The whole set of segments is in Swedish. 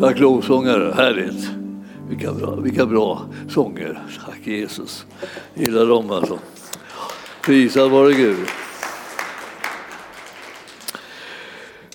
Tack lovsångare, härligt. Vilka bra, vilka bra sånger. Tack Jesus. Gillar dem alltså. Prisad vare Gud.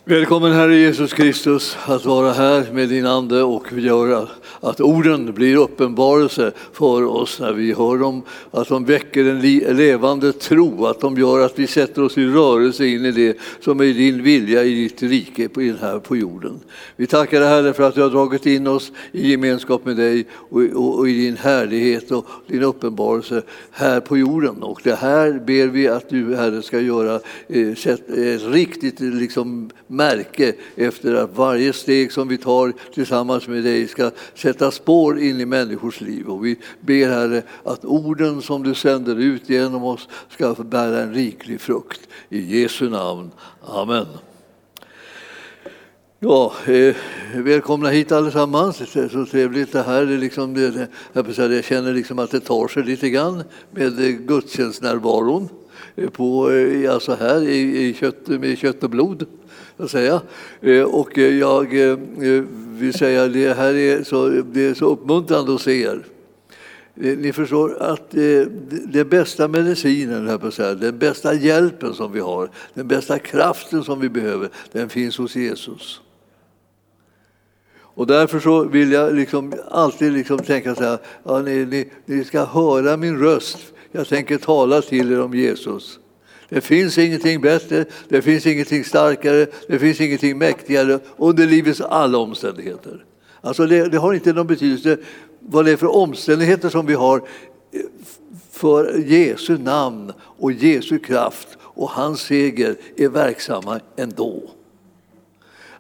Välkommen Herre Jesus Kristus att vara här med din Ande och göra att orden blir uppenbarelse för oss när vi hör dem, att de väcker en levande tro, att de gör att vi sätter oss i rörelse in i det som är din vilja i ditt rike på, här på jorden. Vi tackar dig Herre för att du har dragit in oss i gemenskap med dig och, och, och i din härlighet och din uppenbarelse här på jorden. Och det här ber vi att du Herre ska göra eh, ett eh, riktigt liksom, märke efter att varje steg som vi tar tillsammans med dig ska sätta spår in i människors liv. Och vi ber Herre att orden som du sänder ut genom oss ska bära en riklig frukt. I Jesu namn. Amen. Ja, eh, välkomna hit allesammans. Det är så trevligt det här. är liksom, det, jag känner liksom att det tar sig lite grann med eh, gudstjänstnärvaron eh, på, alltså här i, i kött, med kött och blod. Så säga. Eh, och jag eh, eh, vill säga att det här är så, det är så uppmuntrande att se er. Ni förstår att den bästa medicinen, den bästa hjälpen som vi har, den bästa kraften som vi behöver, den finns hos Jesus. Och därför så vill jag liksom alltid liksom tänka så här, ja, ni, ni, ni ska höra min röst, jag tänker tala till er om Jesus. Det finns ingenting bättre, det finns ingenting starkare, det finns ingenting mäktigare under livets alla omständigheter. Alltså det, det har inte någon betydelse vad det är för omständigheter som vi har eh, för Jesu namn och Jesu kraft och hans seger är verksamma ändå.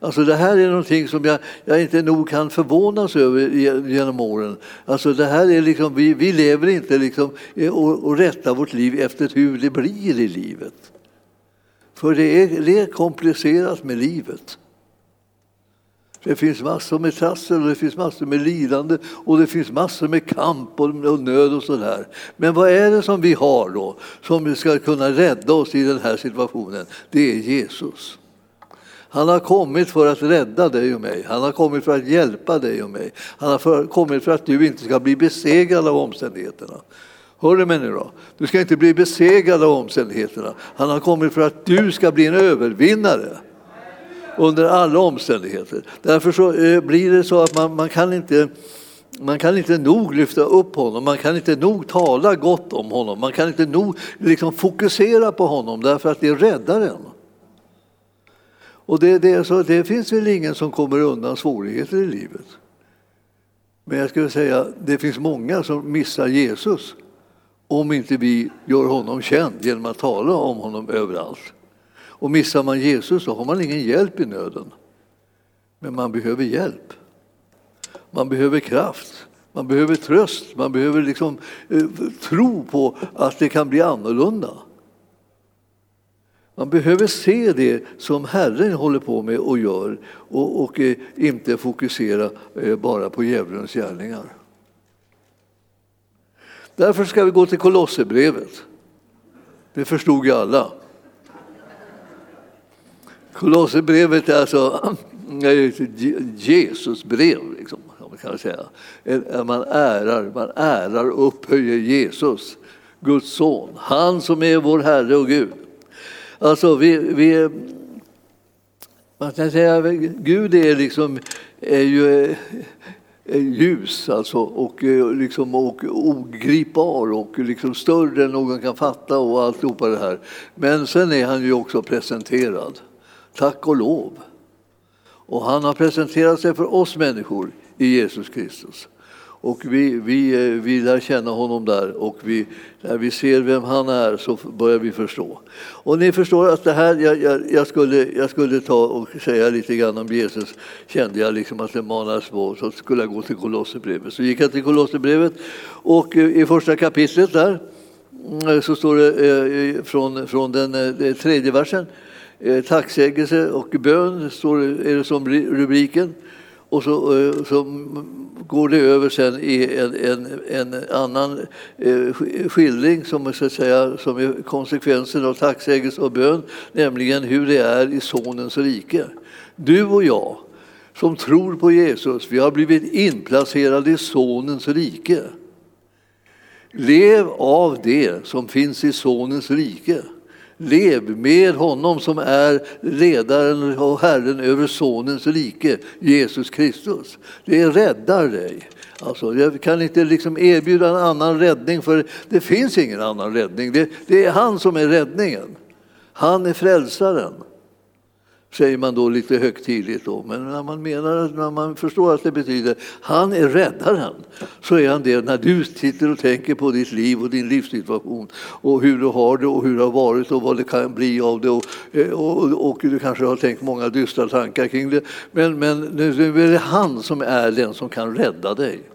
Alltså det här är någonting som jag, jag inte nog kan förvånas över genom åren. Alltså det här är liksom, vi, vi lever inte liksom och, och rättar vårt liv efter hur det blir i livet. För det är, det är komplicerat med livet. Det finns massor med trassel och det finns massor med lidande och det finns massor med kamp och nöd och sådär. Men vad är det som vi har då som ska kunna rädda oss i den här situationen? Det är Jesus. Han har kommit för att rädda dig och mig. Han har kommit för att hjälpa dig och mig. Han har kommit för att du inte ska bli besegrad av omständigheterna. Hör du mig nu då? Du ska inte bli besegrad av omständigheterna. Han har kommit för att du ska bli en övervinnare under alla omständigheter. Därför så eh, blir det så att man, man, kan inte, man kan inte nog lyfta upp honom, man kan inte nog tala gott om honom, man kan inte nog liksom fokusera på honom därför att det räddar en. Och det, det, så det finns väl ingen som kommer undan svårigheter i livet. Men jag skulle säga det finns många som missar Jesus om inte vi gör honom känd genom att tala om honom överallt. Och missar man Jesus så har man ingen hjälp i nöden. Men man behöver hjälp. Man behöver kraft. Man behöver tröst. Man behöver liksom, eh, tro på att det kan bli annorlunda. Man behöver se det som Herren håller på med och gör och, och eh, inte fokusera eh, bara på djävulens gärningar. Därför ska vi gå till Kolosserbrevet. Det förstod ju alla. Kolosserbrevet är alltså Jesus brev, liksom, man kan säga. Man ärar, man ärar och upphöjer Jesus, Guds son. Han som är vår Herre och Gud. Alltså, vi, vi, man kan säga att Gud är, liksom, är ju eh, ljus alltså, och, eh, liksom, och ogripbar och liksom större än någon kan fatta och alltihopa det här. Men sen är han ju också presenterad. Tack och lov. Och han har presenterat sig för oss människor i Jesus Kristus. Och vi, vi, eh, vi lär känna honom där och vi, när vi ser vem han är så börjar vi förstå. Och ni förstår att det här, jag, jag, jag, skulle, jag skulle ta och säga lite grann om Jesus, kände jag liksom att det manades på, så skulle jag gå till Kolosserbrevet. Så gick jag till Kolosserbrevet och eh, i första kapitlet där mm, så står det eh, från, från den tredje versen, tacksägelse och bön står, är det som rubriken. Och så, eh, så går det över sen i en, en, en annan eh, skildring som, så att säga, som är konsekvensen av tacksägelse och bön, nämligen hur det är i Sonens rike. Du och jag som tror på Jesus, vi har blivit inplacerade i Sonens rike. Lev av det som finns i Sonens rike. Lev med honom som är ledaren och Herren över Sonens rike, Jesus Kristus. Det räddar dig. Alltså, jag kan inte liksom erbjuda en annan räddning, för det finns ingen annan räddning. Det, det är han som är räddningen. Han är frälsaren säger man då lite högtidligt. Då. Men när man, menar, när man förstår att det betyder han är räddaren så är han det när du sitter och tänker på ditt liv och din livssituation och hur du har det och hur det har varit och vad det kan bli av det. Och, och, och du kanske har tänkt många dystra tankar kring det. Men, men nu är det han som är den som kan rädda dig.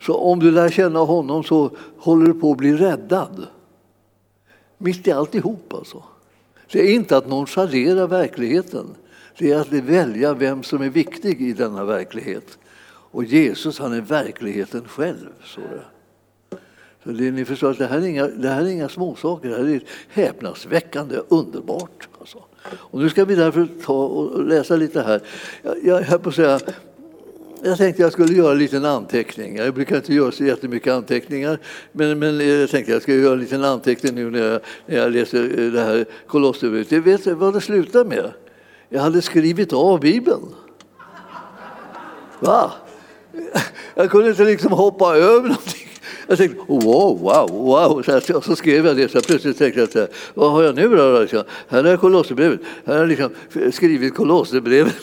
Så om du lär känna honom så håller du på att bli räddad. Mitt i alltihop alltså. Det är inte att nonchalera verkligheten. Det är att välja vem som är viktig i denna verklighet. Och Jesus han är verkligheten själv. Så det. Så det, ni förstår att det här är inga, det här är inga småsaker, det här är häpnadsväckande underbart. Alltså. Och nu ska vi därför ta och läsa lite här. Jag, jag höll på att säga, jag tänkte jag skulle göra en liten anteckning. Jag brukar inte göra så jättemycket anteckningar, men, men eh, jag tänkte jag skulle göra en liten anteckning nu när jag, när jag läser eh, det här Kolosserbrevet. Jag vet vad det slutar med. Jag hade skrivit av Bibeln. Va? Jag kunde inte liksom hoppa över någonting. Jag tänkte wow, wow, wow. Så, så skrev jag det. Så plötsligt tänkte jag, så här, vad har jag nu då? Här är Kolosserbrevet. Här har jag liksom skrivit Kolosserbrevet.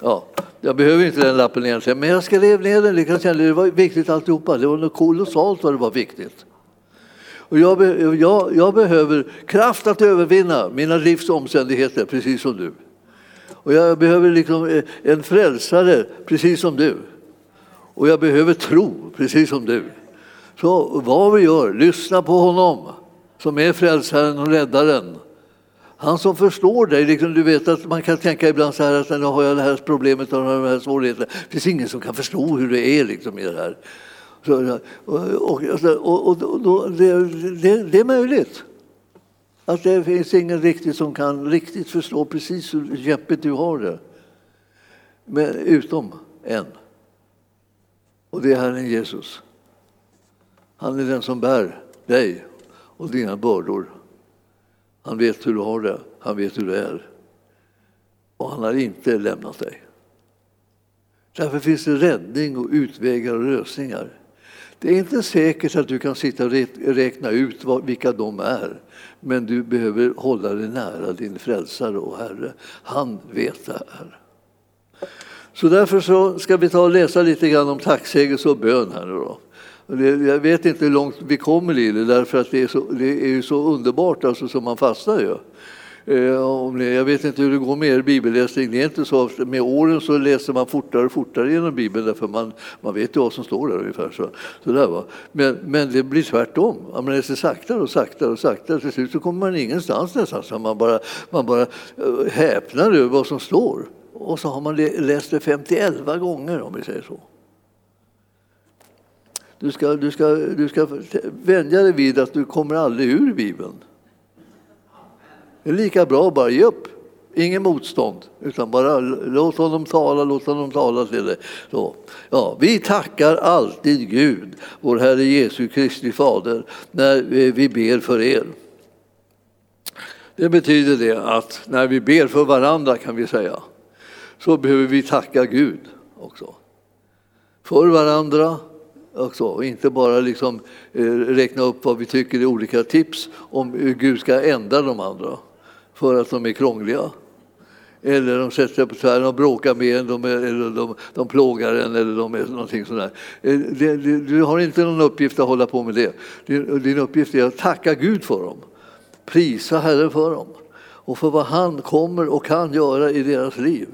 Ja, jag behöver inte den lappen egentligen, men jag skrev ner den. Jag det var viktigt alltihopa. Det var något kolossalt vad det var viktigt. Och jag, jag, jag behöver kraft att övervinna mina livs omständigheter, precis som du. Och jag behöver liksom eh, en frälsare, precis som du. Och jag behöver tro, precis som du. Så vad vi gör, lyssna på honom som är frälsaren och räddaren. Han som förstår dig, liksom du vet att man kan tänka ibland så här att nu har jag det här problemet och de här svårigheterna. Det finns ingen som kan förstå hur det är liksom i det här. Så, och, och, alltså, och, och det, det, det, är möjligt att det finns ingen riktigt som kan riktigt förstå precis hur kämpigt du har det. Men utom en. Och det är Herren Jesus. Han är den som bär dig och dina bördor. Han vet hur du har det, han vet hur du är. Och han har inte lämnat dig. Därför finns det räddning och utvägar och lösningar. Det är inte säkert att du kan sitta och räkna ut vilka de är. Men du behöver hålla dig nära din frälsare och Herre. Han vet det här. Så därför så ska vi ta och läsa lite grann om tacksägelse och bön här nu då. Jag vet inte hur långt vi kommer i det därför att det är, så, det är ju så underbart alltså, som man fastnar ju. Eh, jag vet inte hur det går med er bibelläsning. Det är inte så med åren så läser man fortare och fortare genom Bibeln därför man, man vet ju vad som står där ungefär. Så, så där, va? Men, men det blir tvärtom. Man läser saktare och saktare och saktare. Till slut så kommer man ingenstans nästan. Så man bara, man bara eh, häpnar över vad som står. Och så har man läst det 50 gånger om vi säger så. Du ska, du, ska, du ska vänja dig vid att du kommer aldrig ur Bibeln. Det är lika bra att bara ge upp. Ingen motstånd, utan bara låt honom tala, låt honom tala till dig. Så, ja, vi tackar alltid Gud, vår Herre Jesu Kristi Fader, när vi ber för er. Det betyder det att när vi ber för varandra kan vi säga, så behöver vi tacka Gud också. För varandra också. Och inte bara liksom, eh, räkna upp vad vi tycker är olika tips om hur Gud ska ändra de andra för att de är krångliga. Eller de sätter sig på tvären och bråkar med en, de, eller de, de plågar en eller de är någonting sånt eh, Du har inte någon uppgift att hålla på med det. Din, din uppgift är att tacka Gud för dem. Prisa Herren för dem och för vad han kommer och kan göra i deras liv.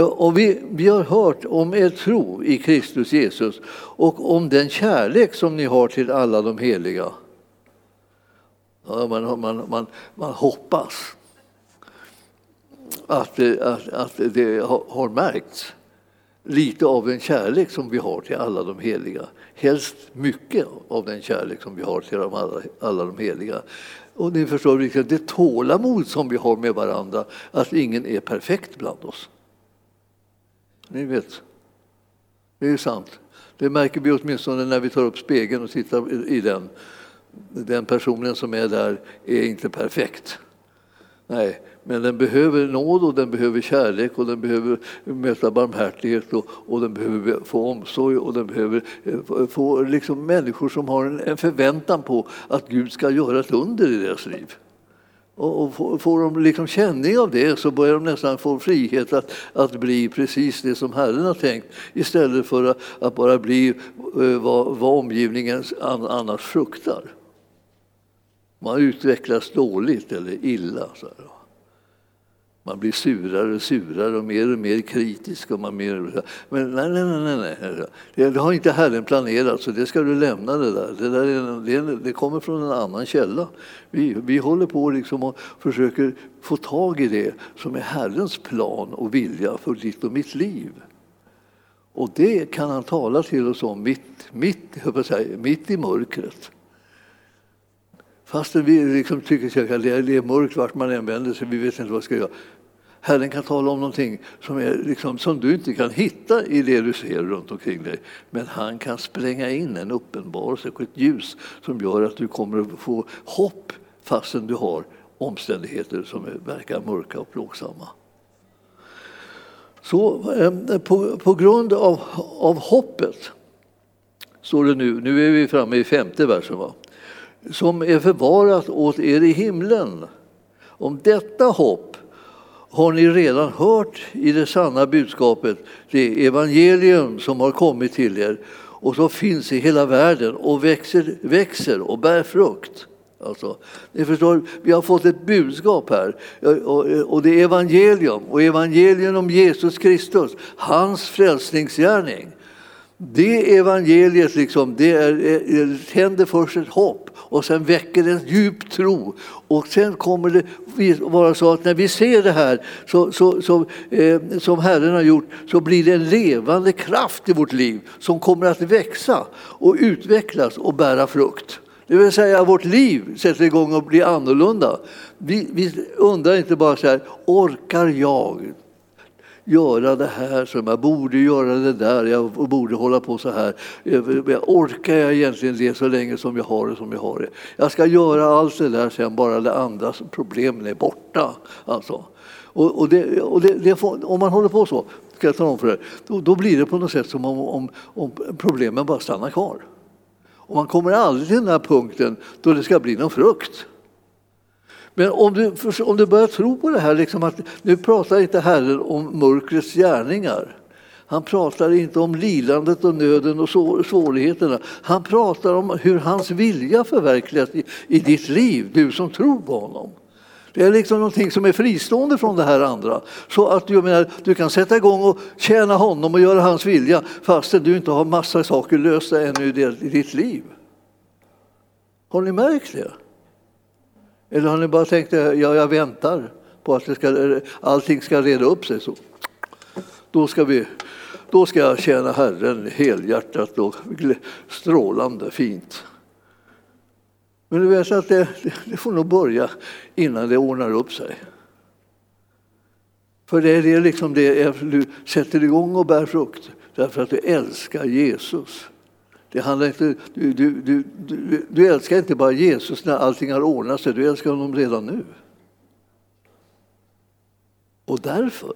Och vi, vi har hört om er tro i Kristus Jesus och om den kärlek som ni har till alla de heliga. Ja, man, man, man, man hoppas att, att, att det har märkts lite av den kärlek som vi har till alla de heliga. Helst mycket av den kärlek som vi har till alla, alla de heliga. Och ni förstår det tålamod som vi har med varandra, att ingen är perfekt bland oss. Ni vet, det är sant. Det märker vi åtminstone när vi tar upp spegeln och tittar i den. Den personen som är där är inte perfekt. Nej, men den behöver nåd och den behöver kärlek och den behöver möta barmhärtighet och, och den behöver få omsorg och den behöver eh, få liksom människor som har en, en förväntan på att Gud ska göra ett under i deras liv. Och, och får de liksom känning av det så börjar de nästan få frihet att, att bli precis det som Herren har tänkt istället för att, att bara bli eh, vad, vad omgivningen annars fruktar. Man utvecklas dåligt eller illa. Så här. Man blir surare och surare och mer och mer kritisk. Och man mer, men nej, nej, nej, nej. Det, det har inte Herren planerat, så det ska du lämna det där. Det, där är, det, det kommer från en annan källa. Vi, vi håller på liksom och försöker få tag i det som är Herrens plan och vilja för ditt och mitt liv. Och det kan han tala till oss om mitt, mitt, jag säga, mitt i mörkret. Fastän vi liksom tycker att det är mörkt vart man än vänder sig, vi vet inte vad vi ska göra. Herren kan tala om någonting som, är liksom, som du inte kan hitta i det du ser runt omkring dig. Men han kan spränga in en uppenbarelse och ett ljus som gör att du kommer att få hopp fastän du har omständigheter som verkar mörka och plågsamma. Så eh, på, på grund av, av hoppet, står det nu, nu är vi framme i femte versen, va? som är förvarat åt er i himlen. Om detta hopp har ni redan hört i det sanna budskapet, det evangelium som har kommit till er och som finns i hela världen och växer, växer och bär frukt. Alltså, ni förstår, vi har fått ett budskap här och det är evangelium och evangelium om Jesus Kristus, hans frälsningsgärning. Det evangeliet liksom, det är, tänder först ett hopp och sen väcker det en djup tro. Och sen kommer det vara så att när vi ser det här så, så, så eh, som Herren har gjort så blir det en levande kraft i vårt liv som kommer att växa och utvecklas och bära frukt. Det vill säga vårt liv sätter igång och blir annorlunda. Vi, vi undrar inte bara så här, orkar jag? Göra det här som jag borde göra det där, jag borde hålla på så här. Eh, orkar jag egentligen det så länge som jag har det som jag har det? Jag ska göra allt det där sen bara det andra problemen är borta. Alltså. Och, och, det, och det, det får, om man håller på så, ska jag tala om för er, då, då blir det på något sätt som om, om, om problemen bara stannar kvar. Och man kommer aldrig till den här punkten då det ska bli någon frukt. Men om du, om du börjar tro på det här, liksom att nu pratar inte Herren om mörkrets gärningar. Han pratar inte om lidandet och nöden och svårigheterna. Han pratar om hur hans vilja förverkligas i, i ditt liv, du som tror på honom. Det är liksom någonting som är fristående från det här andra. Så att du, menar, du kan sätta igång och tjäna honom och göra hans vilja fastän du inte har massa saker lösta ännu i ditt liv. Har ni märkt det? Eller har ni bara tänkt att ja, jag väntar på att det ska, eh, allting ska reda upp sig? Så. Då, ska vi, då ska jag tjäna Herren helhjärtat och strålande fint. Men du vet att det, det får nog börja innan det ordnar upp sig. För det är det, liksom det eh, du sätter igång och bär frukt därför att du älskar Jesus. Det handlar inte, du, du, du, du, du älskar inte bara Jesus när allting har ordnat sig, du älskar honom redan nu. Och därför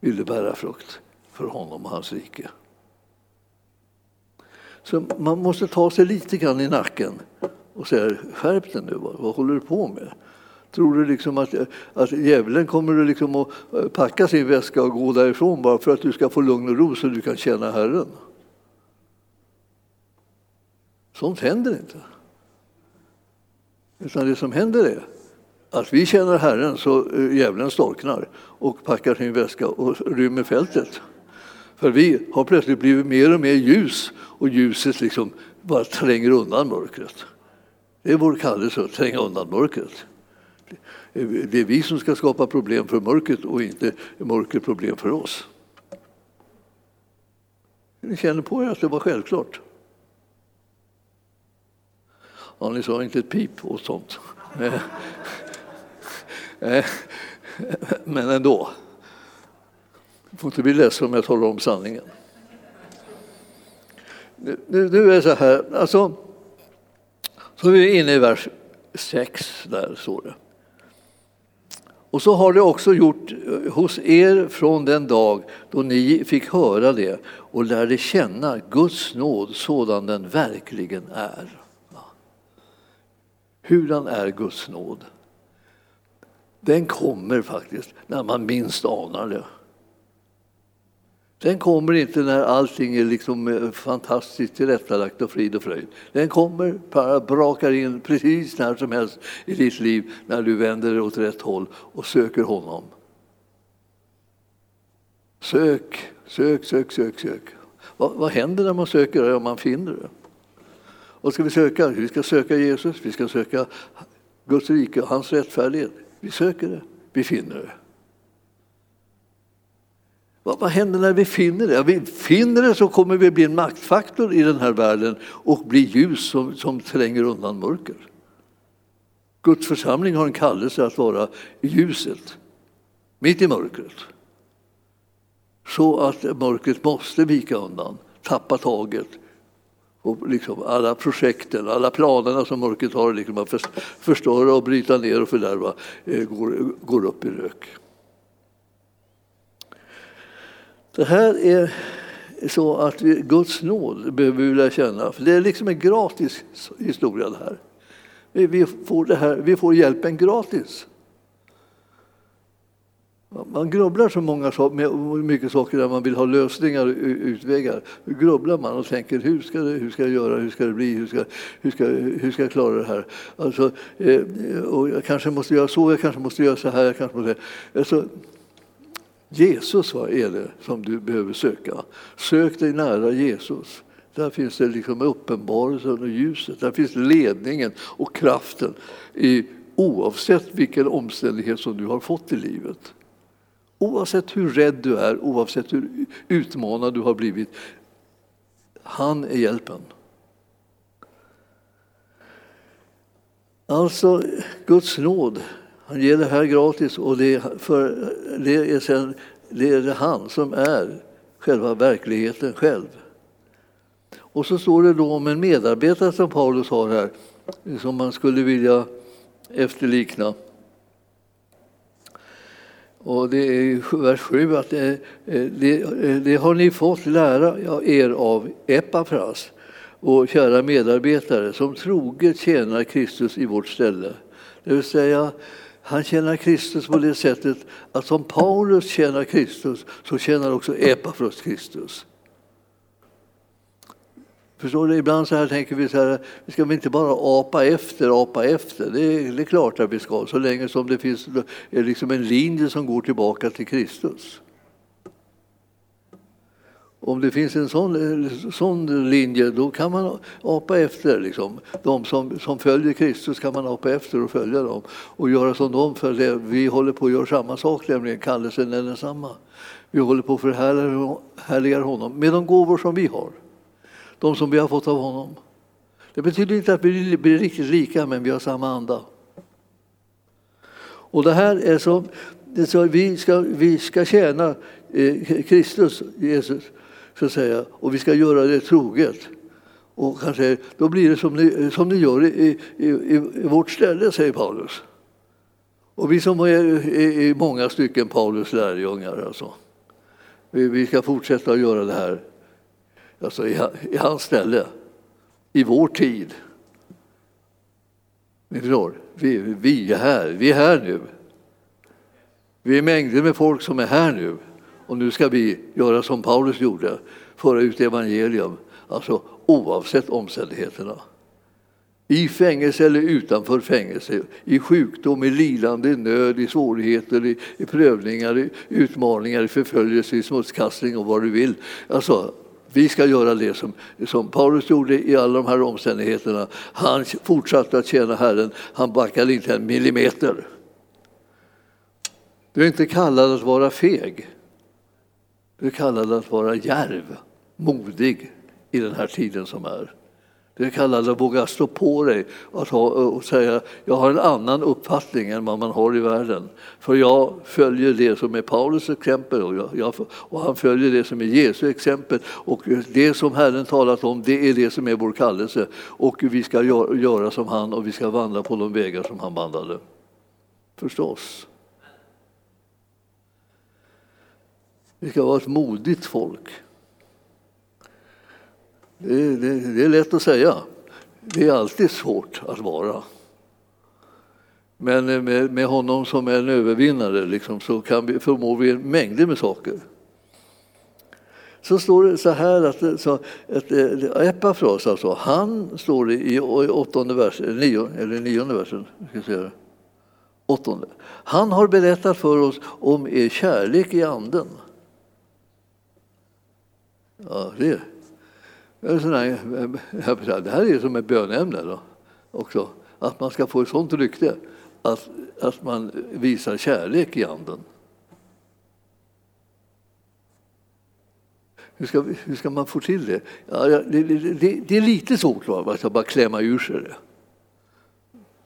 vill du bära frukt för honom och hans rike. Så man måste ta sig lite grann i nacken och säga skärp dig nu, vad, vad håller du på med? Tror du liksom att, att djävulen kommer liksom att eh, packa sin väska och gå därifrån bara för att du ska få lugn och ro så du kan känna Herren? Sånt händer inte. Utan det som händer är att vi känner Herren så eh, djävulen storknar och packar sin väska och rymmer fältet. För vi har plötsligt blivit mer och mer ljus och ljuset liksom bara tränger undan mörkret. Det är vår kallelse att tränga undan mörkret. Det är vi som ska skapa problem för mörkret och inte mörkret problem för oss. Ni känner på er att det var självklart. Ja, ni sa inte ett pip och sånt. Eh, eh, men ändå. Du får inte bli ledsen om jag talar om sanningen. Nu, nu är det så här, alltså, så är vi inne i vers 6, där står det. Och så har det också gjort eh, hos er från den dag då ni fick höra det och lärde känna Guds nåd sådan den verkligen är. Hurdan är Guds nåd? Den kommer faktiskt när man minst anar det. Den kommer inte när allting är liksom eh, fantastiskt tillrättalagt och frid och fröjd. Den kommer, bara brakar in precis när som helst i ditt liv när du vänder dig åt rätt håll och söker honom. Sök, sök, sök, sök, sök. Vad, vad händer när man söker det och man finner det? Vad ska vi söka? Vi ska söka Jesus, vi ska söka Guds rike och hans rättfärdighet. Vi söker det, vi finner det. Vad, vad händer när vi finner det? Ja, vi finner det så kommer vi bli en maktfaktor i den här världen och bli ljus som, som tränger undan mörker. Guds församling har en kallelse att vara ljuset, mitt i mörkret. Så att mörkret måste vika undan, tappa taget. Och liksom alla projekten, alla planerna som mörkret har liksom att förstöra och bryta ner och fördärva eh, går, går upp i rök. Det här är så att vi, Guds nåd behöver vi lära känna. För det är liksom en gratis historia det här. Vi får, det här, vi får hjälpen gratis. Man grubblar så många saker, mycket saker där man vill ha lösningar och utvägar. Då grubblar man och tänker hur ska, det, hur ska jag göra, hur ska det bli, hur ska, hur ska, hur ska jag klara det här? Alltså, eh, och jag kanske måste göra så, jag kanske måste göra så här. Jag kanske måste, alltså, Jesus vad är det som du behöver söka. Sök dig nära Jesus. Där finns det liksom uppenbarelsen och ljuset. Där finns ledningen och kraften i, oavsett vilken omständighet som du har fått i livet. Oavsett hur rädd du är, oavsett hur utmanad du har blivit. Han är hjälpen. Alltså, Guds nåd han ger det här gratis och det, för, det, är sen, det är han som är själva verkligheten själv. Och så står det då om en medarbetare som Paulus har här, som man skulle vilja efterlikna. Och det är vers 7 att det, eh, det, eh, det, har ni fått lära er av Epafras, vår kära medarbetare, som troget tjänar Kristus i vårt ställe. Det vill säga, han tjänar Kristus på det sättet att som Paulus tjänar Kristus så tjänar också Epafras Kristus. Förstår du? Ibland så här tänker vi så här, vi ska inte bara apa efter, apa efter. Det är, det är klart att vi ska, så länge som det finns liksom en linje som går tillbaka till Kristus. Om det finns en sån, sån linje, då kan man apa efter. Liksom. De som, som följer Kristus kan man apa efter och följa dem och göra som de följer. Vi håller på att göra samma sak, nämligen kallelsen är densamma. Vi håller på att förhärliga honom med de gåvor som vi har. De som vi har fått av honom. Det betyder inte att vi blir riktigt lika, men vi har samma anda. Och det här är så, det är så vi, ska, vi ska tjäna eh, Kristus, Jesus, så att säga, och vi ska göra det troget. Och kanske, då blir det som ni, som ni gör i, i, i, vårt ställe, säger Paulus. Och vi som är i många stycken Paulus lärjungar, alltså. vi, vi ska fortsätta att göra det här alltså i, i hans ställe, i vår tid. Ni förstår, vi, vi är här, vi är här nu. Vi är mängder med folk som är här nu. Och nu ska vi göra som Paulus gjorde, föra ut evangelium, alltså oavsett omständigheterna. I fängelse eller utanför fängelse, i sjukdom, i lidande, i nöd, i svårigheter, i, i prövningar, i utmaningar, i förföljelse, i smutskastning och vad du vill. Alltså, vi ska göra det som, som Paulus gjorde i alla de här omständigheterna. Han fortsatte att tjäna Herren, han backade inte en millimeter. Du är inte kallad att vara feg. Du är kallad att vara järv, modig i den här tiden som är. Det kallas att våga stå på dig och, ha, eh, och säga jag har en annan uppfattning än vad man har i världen. För jag följer det som är Paulus exempel och, jag, jag, och han följer det som är Jesu exempel. Och det som Herren talat om, det är det som är vår kallelse. Och vi ska göra, göra som han och vi ska vandra på de vägar som han vandrade. Förstås. Vi ska vara ett modigt folk. Det, det, det, är lätt att säga. Det är alltid svårt att vara. Men med, med honom som är en övervinnare liksom, så kan vi, förmår vi mängder med saker. Så står det så här att, så, att Epafras, alltså, han står det i åttonde versen, eh, nio, eller nionde versen, ska säga åttonde. Han har berättat för oss om er kärlek i anden. Ja, det Eh, det här är som ett bönämne då, också. Att man ska få ett sånt rykte att, att man visar kärlek i anden. Hur ska, hur ska man få till det? Ja, det, det, det är lite svårt att bara klämma ur sig det.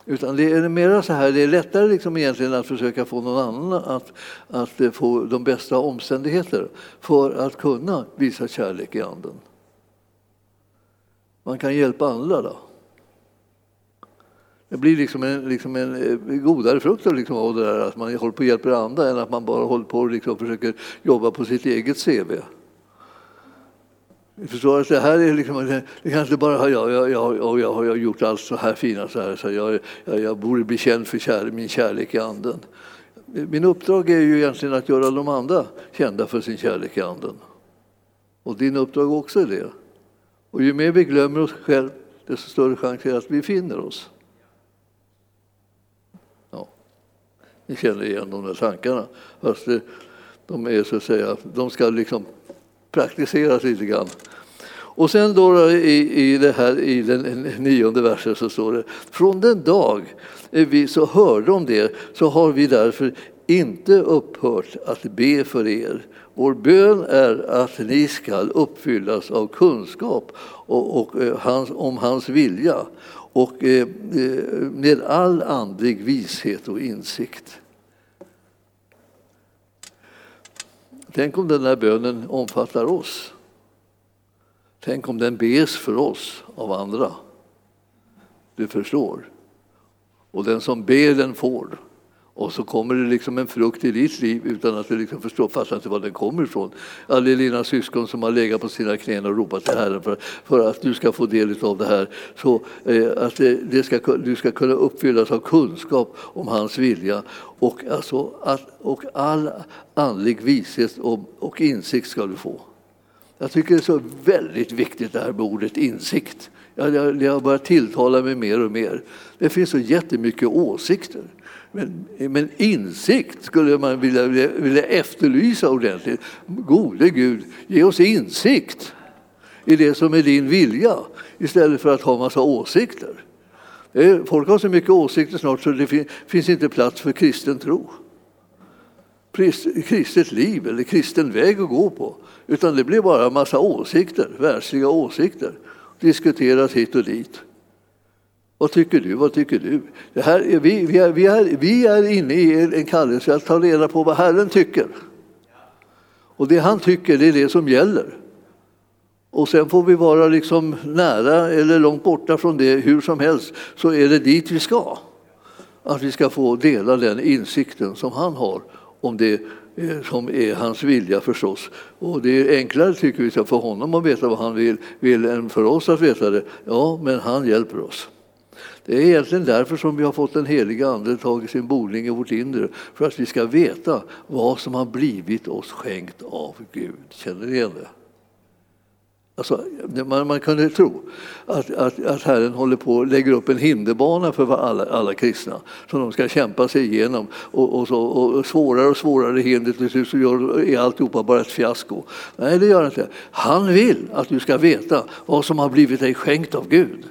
Utan det är mera så här, det är lättare liksom egentligen att försöka få någon annan att, att få de bästa omständigheter för att kunna visa kärlek i anden man kan hjälpa andra. Då. Det blir liksom en, liksom en eh, godare frukt liksom av det där att man håller på och hjälper andra än att man bara håller på och liksom försöker jobba på sitt eget CV. Jag förstår att det här är liksom, det kanske inte bara jag, jag, jag, jag har gjort allt så här fina så här så jag, jag, jag borde bli känd för kär, min kärlek i anden. Min uppdrag är ju egentligen att göra de andra kända för sin kärlek i anden. Och din uppdrag också är det. Och ju mer vi glömmer oss själva, desto större chans är det att vi finner oss. Ja. Ni känner igen de där tankarna. Fast de är så att säga, de ska liksom praktiseras lite grann. Och sen då i, i, det här, i den nionde versen så står det Från den dag vi så hörde om det så har vi därför inte upphört att be för er vår bön är att ni ska uppfyllas av kunskap och, och, eh, hans, om hans vilja och eh, eh, med all andlig vishet och insikt. Tänk om den här bönen omfattar oss. Tänk om den bes för oss av andra. Du förstår. Och den som ber den får. Och så kommer det liksom en frukt i ditt liv utan att du liksom förstår, fattar inte var den kommer ifrån. Alla dina syskon som har legat på sina knän och ropat till Herren för, för att du ska få del av det här. Så eh, att det, det, ska, du ska kunna uppfyllas av kunskap om hans vilja och, alltså, att, och all andlig vishet och, och insikt ska du få. Jag tycker det är så väldigt viktigt det här med ordet insikt. Det har börjat tilltala mig mer och mer. Det finns så jättemycket åsikter. Men, men insikt skulle man vilja, vilja efterlysa ordentligt. Gode Gud, ge oss insikt i det som är din vilja istället för att ha massa åsikter. Eh, folk har så mycket åsikter snart så det finns inte plats för kristen tro. Kristet liv eller kristen väg att gå på. Utan det blir bara massa åsikter, världsliga åsikter. Diskuteras hit och dit. Vad tycker du? Vad tycker du? Det här är, vi, vi, är, vi, är, vi är inne i en kallelse att ta reda på vad Herren tycker. Och det han tycker, det är det som gäller. Och sen får vi vara liksom nära eller långt borta från det hur som helst, så är det dit vi ska. Att vi ska få dela den insikten som han har om det eh, som är hans vilja förstås. Och det är enklare tycker vi för honom att veta vad han vill, vill än för oss att veta det. Ja, men han hjälper oss. Det är egentligen därför som vi har fått den heliga Ande tagit sin boning i vårt inre. För att vi ska veta vad som har blivit oss skänkt av Gud. Känner ni igen det? Alltså, man, man kunde tro att, att, att Herren håller på och lägger upp en hinderbana för alla, alla kristna som de ska kämpa sig igenom. Och, och, så, och svårare och svårare hinder till slut så gör, är alltihopa bara ett fiasko. Nej, det gör det inte. Han vill att du ska veta vad som har blivit dig skänkt av Gud.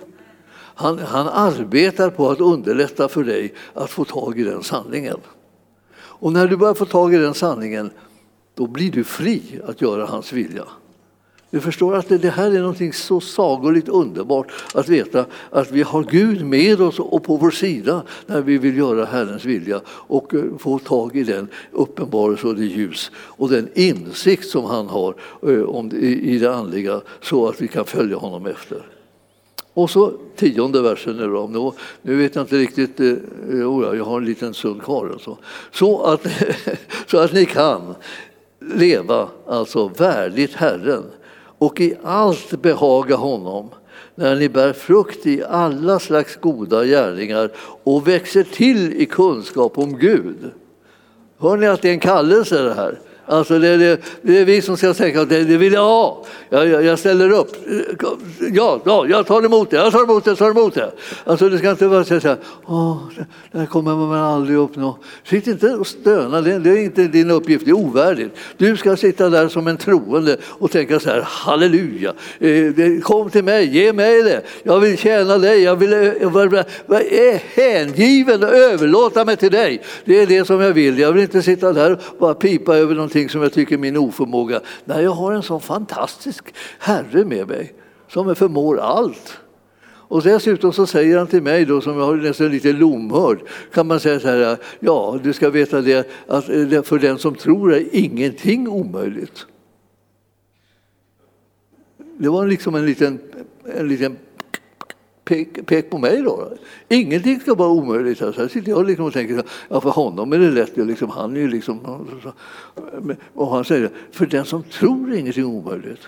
Han, han arbetar på att underlätta för dig att få tag i den sanningen. Och när du börjar få tag i den sanningen, då blir du fri att göra hans vilja. Du förstår att det här är något så sagolikt underbart att veta att vi har Gud med oss och på vår sida när vi vill göra Herrens vilja och eh, få tag i den uppenbarelse och det ljus och den insikt som han har eh, i det andliga så att vi kan följa honom efter. Och så tionde versen nu då. Nu, nu vet jag inte riktigt, eh, eh jag har en liten stund kvar. Alltså. Så, att, så att ni kan leva alltså värdigt Herren och i allt behaga honom när ni bär frukt i alla slags goda gärningar och växer till i kunskap om Gud. Hör ni att det är en kallelse det här? Alltså det, det, det, är vi som ska tänka att det, det vill jag ha. Jag, jag, jag, ställer upp. Ja, ja, jag tar emot det, jag tar emot det, jag tar emot det. Alltså det ska inte vara så här, Åh, det här kommer man aldrig uppnå. Sitt inte och stöna, det, det är inte din uppgift, det är ovärdigt. Du ska sitta där som en troende och tänka så här, halleluja, eh, kom till mig, ge mig det. Jag vill tjäna dig, jag vill eh, vara är hängiven och överlåta mig till dig. Det är det som jag vill. Jag vill inte sitta där och bara pipa över någonting någonting som jag tycker är min oförmåga. Nej, jag har en sån fantastisk Herre med mig som förmår allt. Och dessutom så säger han till mig, då, som jag har nästan lite lomhörd, kan man säga så här, ja, du ska veta det att eh, för den som tror är ingenting omöjligt. Det var liksom en liten, en liten pek, pek på mig då. Ingenting ska vara omöjligt. Så här sitter jag liksom och tänker, ja för honom är det lätt, liksom, han är ju liksom... Och han säger, för den som tror är ingenting omöjligt.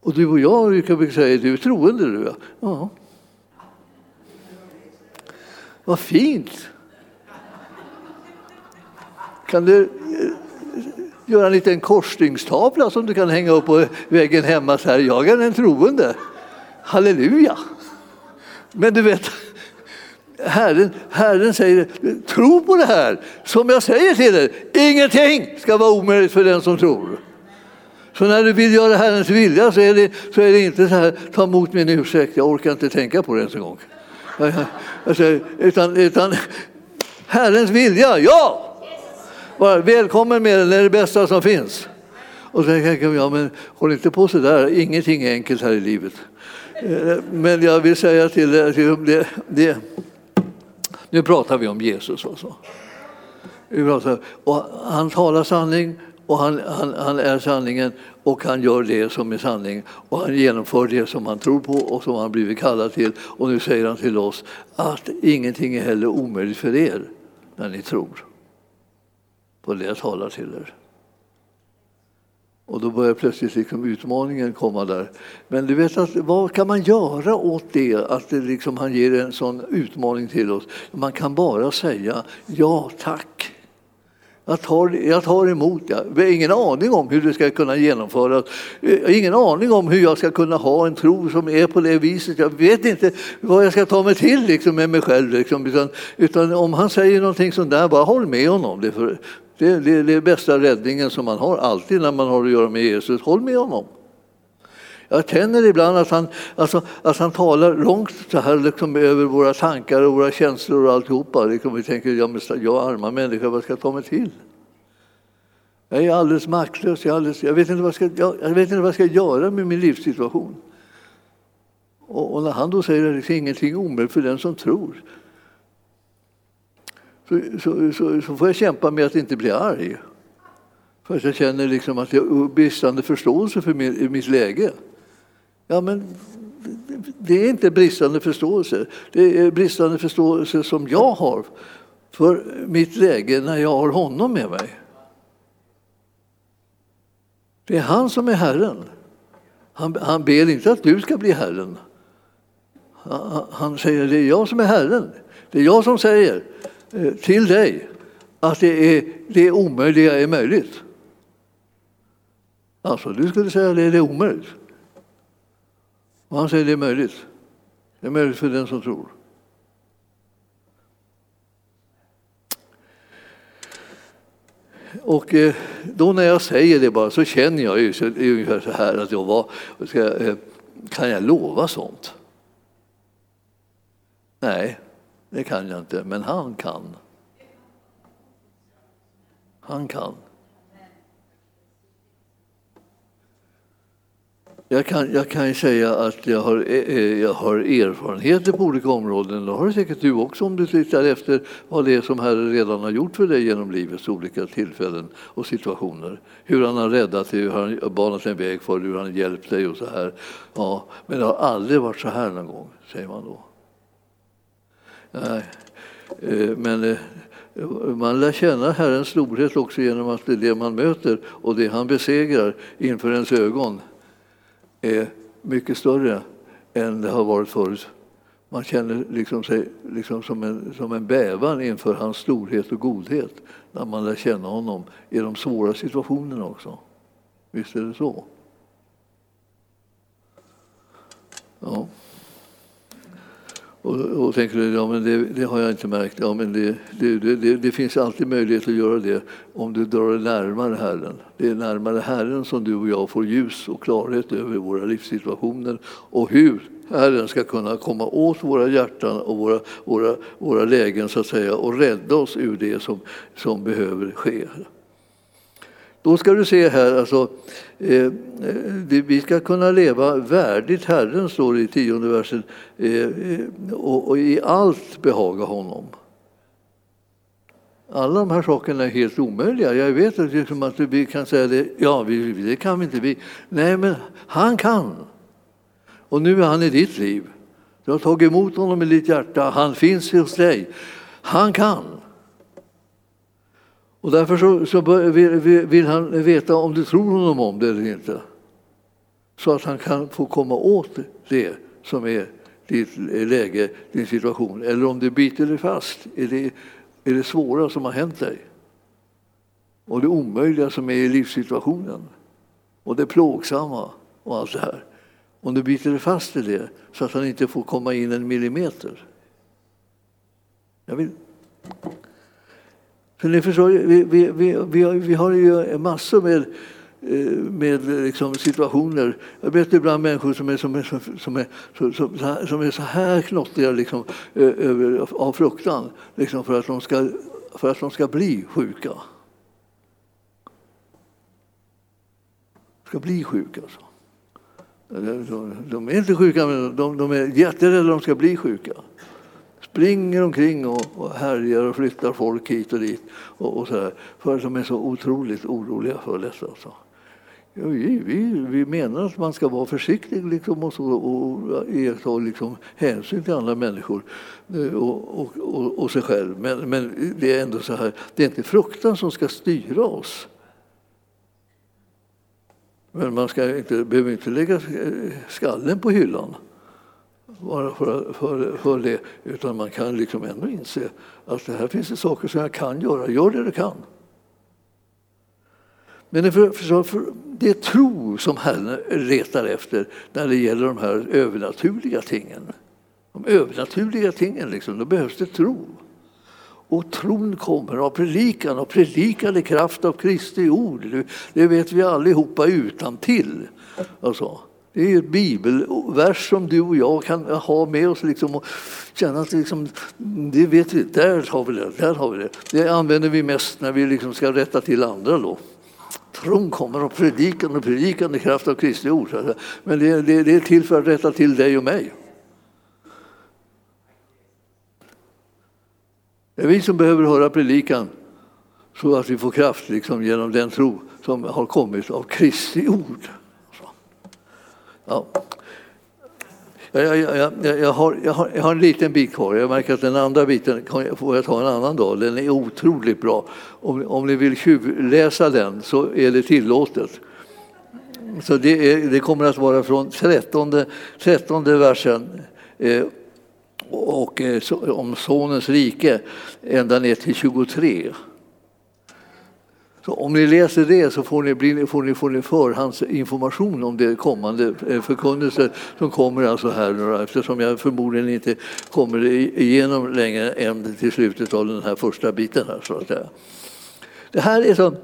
Och du och jag kan säga, du är troende du ja. ja. Vad fint! Kan du eh, göra en liten korsningstavla som du kan hänga upp på väggen hemma så här, jag är en troende. Halleluja! Men du vet, Herren, Herren säger, tro på det här som jag säger till er. Ingenting ska vara omöjligt för den som tror. Så när du vill göra Herrens vilja så är det, så är det inte så här, ta emot min ursäkt, jag orkar inte tänka på det ens en gång. Alltså, utan, utan Herrens vilja, ja! Bara, välkommen med den, det är det bästa som finns. Och sen tänker jag, ja, men håll inte på så där, ingenting är enkelt här i livet. Eh, men jag vill säga till er, det, det, nu pratar vi om Jesus. Alltså. Och han talar sanning och han, han, han, är sanningen och han gör det som är sanning och han genomför det som han tror på och som han blivit kallad till. Och nu säger han till oss att ingenting är heller omöjligt för er när ni tror på det jag talar till er. Och då börjar plötsligt liksom utmaningen komma där. Men du vet, att, vad kan man göra åt det, att det liksom, han ger en sån utmaning till oss? Man kan bara säga ja tack. Jag tar, jag tar emot det. Jag har ingen aning om hur det ska kunna genomföras. Jag har ingen aning om hur jag ska kunna ha en tro som är på det viset. Jag vet inte vad jag ska ta mig till liksom, med mig själv. Liksom. Utan, utan, om han säger någonting sånt där, bara håll med honom. Det, för, det, det, det är bästa räddningen som man har alltid när man har att göra med Jesus. Håll med honom. Jag känner ibland att han, alltså, att han talar långt så här liksom, över våra tankar och våra känslor och alltihopa. Liksom, vi tänker, ja, men, jag arma människa, vad ska jag ta mig till? Jag är alldeles maktlös. Jag, alldeles, jag, vet inte vad jag, ska, jag, jag, vet inte vad jag ska göra med min livssituation. Och, och när han då säger att det är ingenting omöjligt för den som tror så, så, så, så, får jag kämpa med att inte bli arg. För att jag känner liksom att jag har bristande förståelse för min, mitt läge. Ja, men det är inte bristande förståelse. Det är bristande förståelse som jag har för mitt läge när jag har honom med mig. Det är han som är Herren. Han, han ber inte att du ska bli Herren. Han, han säger det är jag som är Herren. Det är jag som säger Eh, till dig att det, är, det omöjliga är möjligt. Alltså, du skulle säga att det är omöjligt. Och han säger att det är möjligt. Det är möjligt för den som tror. Och eh, då när jag säger det bara så känner jag ju så, ungefär så här att jag var, ska, eh, kan jag lova sånt? Nej, det kan jag inte, men han kan. Han kan. Jag kan, jag kan säga att jag har, eh, eh, jag har erfarenheter på olika områden. Det har säkert du också om du tittar efter vad det är som Herren redan har gjort för dig genom livets olika tillfällen och situationer. Hur han har räddat dig, hur han har banat en väg för dig, hur han har hjälpt dig och så här. Ja, men det har aldrig varit så här någon gång, säger man då. Nej. Eh, men eh, man lär känna Herrens storhet också genom att det, det man möter och det han besegrar inför ens ögon är mycket större än det har varit förut. Man känner liksom sig liksom som, en, som en bävan inför hans storhet och godhet när man lär känna honom i de svåra situationerna också. Visst är det så? Ja. Och, och tänker du, ja men det, det, har jag inte märkt. Ja, men det, det, det, det, finns alltid möjlighet att göra det om du drar dig närmare Herren. Det är närmare Herren som du och jag får ljus och klarhet över våra livssituationer och hur Herren ska kunna komma åt våra hjärtan och våra, våra, våra lägen så att säga och rädda oss ur det som, som behöver ske. Då ska du se här, alltså, Eh, vi ska kunna leva värdigt Herren, står det i tionde versen, eh, och, och, i allt behaga honom. Alla de här sakerna är helt omöjliga. Jag vet att, liksom att vi kan säga det, ja, vi, det kan vi inte vi. Nej, men han kan. Och nu är han i ditt liv. Du har tagit emot honom i ditt hjärta, han finns hos dig. Han kan. Och därför så, så vill, vill, han veta om du tror honom om det eller inte. Så att han kan få komma åt det som är ditt läge, din situation. Eller om det biter dig fast i det, är det svåra som har hänt dig. Och det omöjliga som är i livssituationen. Och det plågsamma och allt det här. Om du biter dig fast i det så att han inte får komma in en millimeter. Jag vill för ni förstår, vi, vi, vi, vi vi har ju massor med, eh, med liksom situationer. Jag vet ibland människor som är, som är, som är, som, som är så här knottriga liksom, över, av fruktan liksom, för, att de ska, för att de ska bli sjuka. Ska bli sjuka. Alltså. De är inte sjuka, men de, de är jätterädda att de ska bli sjuka springer omkring och, och härjar och flyttar folk hit och dit. Och, och så här, för att de är så otroligt oroliga för detta. Alltså. Ja, vi, vi, vi, menar att man ska vara försiktig liksom och, så, och iaktta liksom hänsyn till andra människor eh, och, och, och, och, sig själv. Men, men det är ändå så här, det är inte fruktan som ska styra oss. Men man ska inte, behöver inte lägga eh, skallen på hyllan bara för, för, för det, utan man kan liksom ändå inse att det här finns det saker som jag kan göra. Gör det du kan. Men det, för, för, det är tro som Herren letar efter när det gäller de här övernaturliga tingen. De övernaturliga tingen, liksom, då behövs det tro. Och tron kommer av predikan och predikan i kraft av Kristi ord. Det vet vi allihopa utan till. Alltså. Det är en bibelvers som du och jag kan ha med oss liksom och känna att liksom, det vet vi, där har vi det, där har vi det. Det använder vi mest när vi liksom ska rätta till andra. Då. Tron kommer av predikan och predikan i kraft av Kristi ord. Men det, det, det är till för att rätta till dig och mig. Det är vi som behöver höra predikan så att vi får kraft liksom, genom den tro som har kommit av Kristi ord. Ja. Jag, jag, jag, jag, har, jag, har, jag har en liten bit kvar. Jag märker att den andra biten kan, får jag ta en annan dag. Den är otroligt bra. Om, om ni vill läsa den så är det tillåtet. Så det, är, det kommer att vara från 13, 13 versen eh, och eh, om Sonens rike ända ner till 23. Så om ni läser det så får ni, får ni, får ni förhandsinformation om det kommande förkunnelsen förkunnelse som kommer alltså här eftersom jag förmodligen inte kommer igenom längre än till slutet av den här första biten. Här, så att säga. Det här är så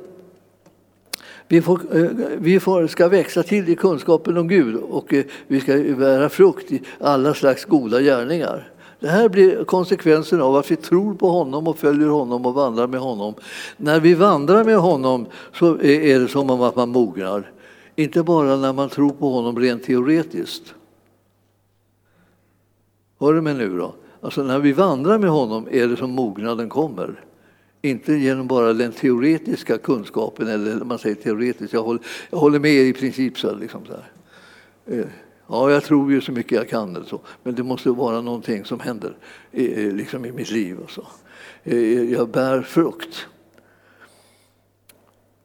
vi, får, eh, vi får, ska växa till i kunskapen om Gud och eh, vi ska bära frukt i alla slags goda gärningar. Det här blir konsekvensen av att vi tror på honom och följer honom och vandrar med honom. När vi vandrar med honom så är det som om att man mognar Inte bara när man tror på honom rent teoretiskt. Hör du mig nu då? Alltså när vi vandrar med honom är det som mognaden kommer. Inte genom bara den teoretiska kunskapen, eller man säger teoretiskt, jag håller, jag håller med i princip. Så, liksom så här. Eh, Ja, jag tror ju så mycket jag kan, eller så. men det måste vara någonting som händer i, liksom i mitt liv. Och så. Eh, jag bär frukt.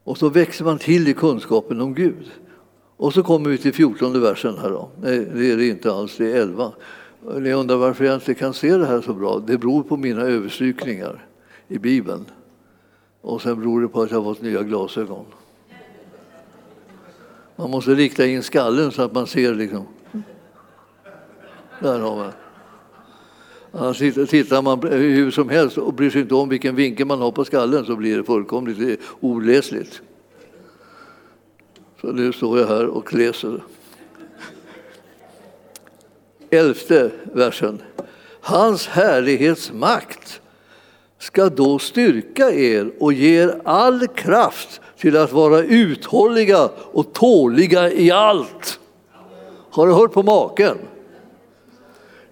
Och så växer man till i kunskapen om Gud. Och så kommer vi till 14 versen här. Då. Nej, det är det inte alls, det är 11. Ni undrar varför jag inte kan se det här så bra. Det beror på mina överstrykningar i Bibeln. Och sen beror det på att jag har fått nya glasögon. Man måste rikta in skallen så att man ser liksom. Där har man. Annars tittar man hur som helst och bryr sig inte om vilken vinkel man har på skallen så blir det fullkomligt eh, oläsligt. Så nu står jag här och läser. Elfte versen. Hans härlighetsmakt ska då styrka er och ge er all kraft till att vara uthålliga och tåliga i allt. Har du hört på maken?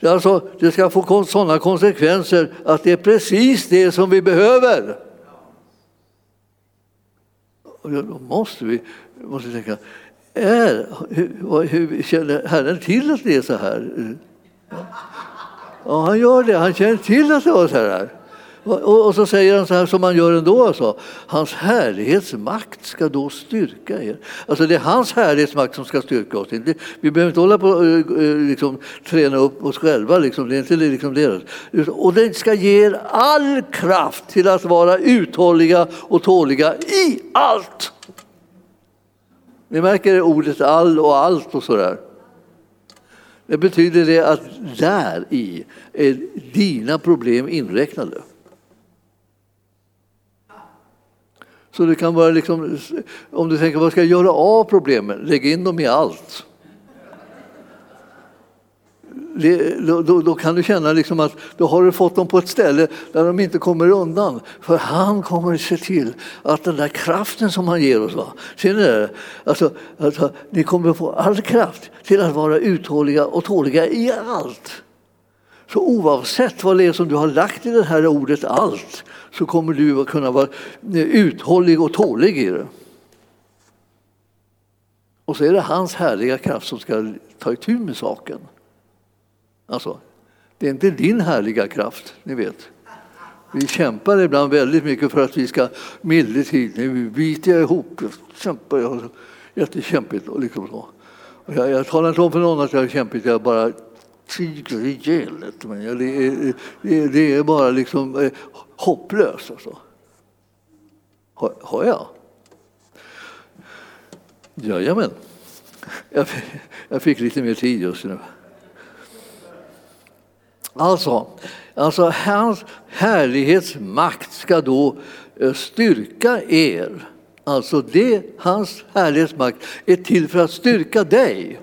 Alltså, det ska få sådana konsekvenser att det är precis det som vi behöver. Då måste vi måste tänka, är, hur, hur känner Herren till att det är så här? Ja, han gör det. Han känner till att det var så här. Och, så säger han så här som man gör ändå. Alltså. Hans härlighetsmakt ska då styrka er. Alltså det är hans härlighetsmakt som ska styrka oss. Vi behöver inte hålla på och liksom, träna upp oss själva. Liksom. Det är inte liksom deras. Och den ska ge er all kraft till att vara uthålliga och tåliga i allt. Ni märker ordet all och allt och sådär. Det betyder det att där i är dina problem inräknade. Så det kan vara liksom, om du tänker vad ska jag göra av problemen? Lägg in dem i allt det, då, då, kan du känna liksom att då har du fått dem på ett ställe där de inte kommer undan. För han kommer att se till att den där kraften som han ger oss, va? ser ni det? Alltså, alltså, ni kommer att få all kraft till att vara uthålliga och tåliga i allt. Så oavsett vad det är som du har lagt i det här ordet allt så kommer du att kunna vara eh, uthållig och tålig i det. Och så är det hans härliga kraft som ska ta itu med saken. Alltså, det är inte din härliga kraft, ni vet. Vi kämpar ibland väldigt mycket för att vi ska mildra tid. Nu biter jag ihop, jag kämpar, jag har jättekämpigt. Och liksom så. Och jag, jag talar inte om för någon att jag har kämpigt, jag bara tiger ihjäl men det är, det, är bara liksom eh, hopplöst. Alltså. Har, har jag? Jajamän. Jag, jag fick lite mer tid just nu. Alltså, alltså hans härlighetsmakt ska då eh, styrka er. Alltså det, hans härlighetsmakt är till för att styrka dig.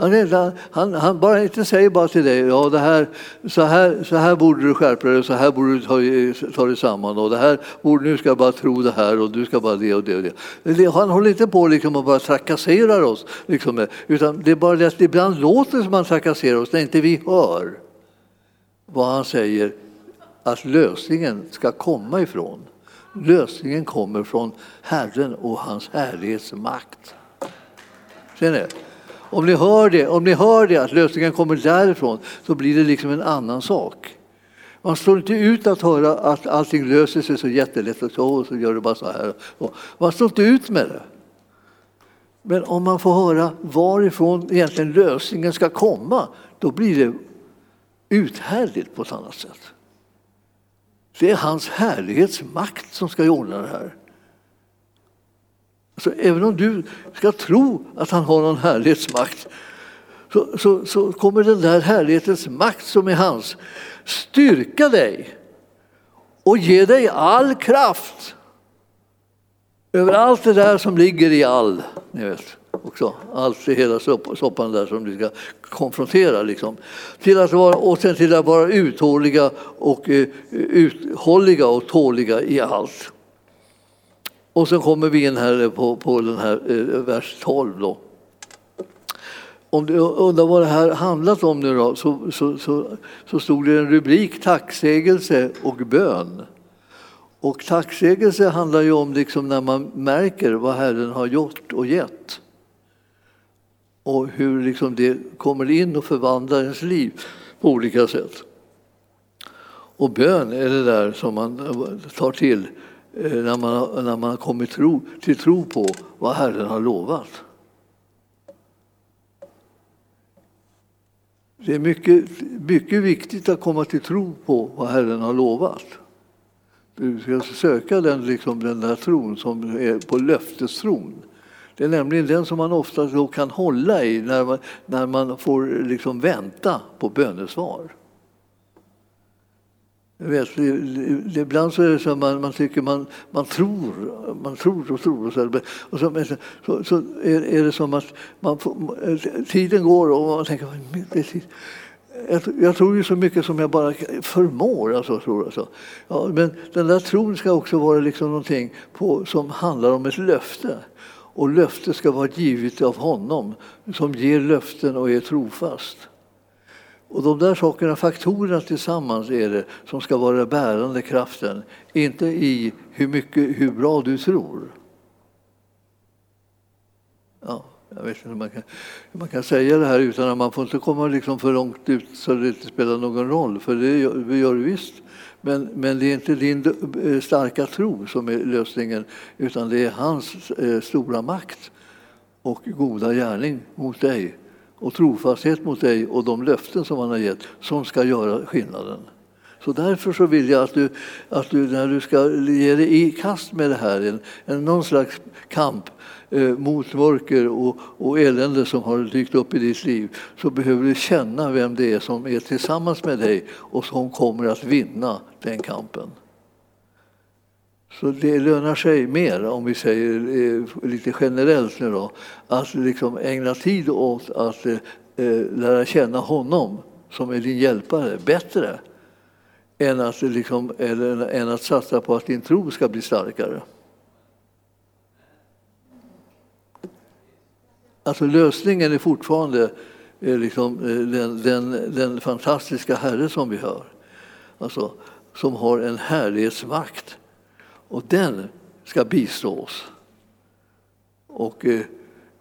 Han, han, han bara inte säger bara till dig, ja, det här, så, här, så här borde du skärpa dig, så här borde du ta, ta dig samman och det här borde, nu ska jag bara tro det här och du ska bara det och det. Och det. Han håller inte på liksom och bara trakasserar oss, liksom, utan det är bara det att ibland låter som han trakasserar oss när inte vi hör vad han säger att lösningen ska komma ifrån. Lösningen kommer från Herren och hans härlighetsmakt. Ser ni? Om ni hör det, om ni hör det, att lösningen kommer därifrån, så blir det liksom en annan sak. Man står inte ut att höra att allting löser sig så jättelätt och så, och så gör det bara så här. Man står inte ut med det. Men om man får höra varifrån egentligen lösningen ska komma, då blir det uthärdligt på ett annat sätt. Det är hans härlighetsmakt som ska ordna det här. Alltså, även om du ska tro att han har någon härlighetsmakt så, så, så kommer den där härlighetens makt som är hans styrka dig och ge dig all kraft över allt det där som ligger i all. Ni vet, också. Allt i hela soppan där som du ska konfrontera. Liksom. Till att vara, och sen till att vara uthålliga och uh, uthålliga och tåliga i allt. Och sen kommer vi in här på, på den här eh, vers 12. Då. Om du undrar vad det här handlat om nu då, så, så, så, så stod det en rubrik tacksägelse och bön. Och tacksägelse handlar ju om liksom när man märker vad Herren har gjort och gett. Och hur liksom det kommer in och förvandlar ens liv på olika sätt. Och bön är det där som man tar till Eh, när man, när man har kommit tro, till tro på vad Herren har lovat. Det är mycket, mycket viktigt att komma till tro på vad Herren har lovat. Du ska söka den, liksom, den där tron som är på löftestron. Det är nämligen den som man ofta kan hålla i när man, när man får liksom vänta på bönesvar vet, ibland så är det så att man, man tycker man, man tror, man tror och tror. Och så, och så, så, så är, är, det som att man får, tiden går och man tänker jag, tror ju så mycket som jag bara förmår. Alltså, tror alltså. Ja, men den där tron ska också vara liksom någonting på, som handlar om ett löfte. Och löftet ska vara givet av honom som ger löften och är trofast. Och de där sakerna, faktorerna tillsammans är det som ska vara bärande kraften. Inte i hur, mycket, hur bra du tror. Ja. Jag vet inte hur man kan, hur man kan säga det här utan att man får inte komma liksom för långt ut så det inte spelar någon roll, för det gör, det gör det visst. Men, men det är inte din eh, starka tro som är lösningen utan det är hans eh, stora makt och goda gärning mot dig och trofasthet mot dig och de löften som han har gett som ska göra skillnaden. Så därför så vill jag att du, att du när du ska ge dig i kast med det här, en, en, någon slags kamp eh, mot mörker och, och elände som har dykt upp i ditt liv, så behöver du känna vem det är som är tillsammans med dig och som kommer att vinna den kampen. Så det lönar sig mer, om vi säger eh, lite generellt nu då, att liksom ägna tid åt att eh, eh, lära känna honom som är din hjälpare bättre än att, liksom, eller, än att satsa på att din tro ska bli starkare. Alltså lösningen är fortfarande eh, liksom den, den, den, fantastiska Herre som vi hör. Alltså, som har en härlighetsmakt. Och den ska bistå oss. Och, eh,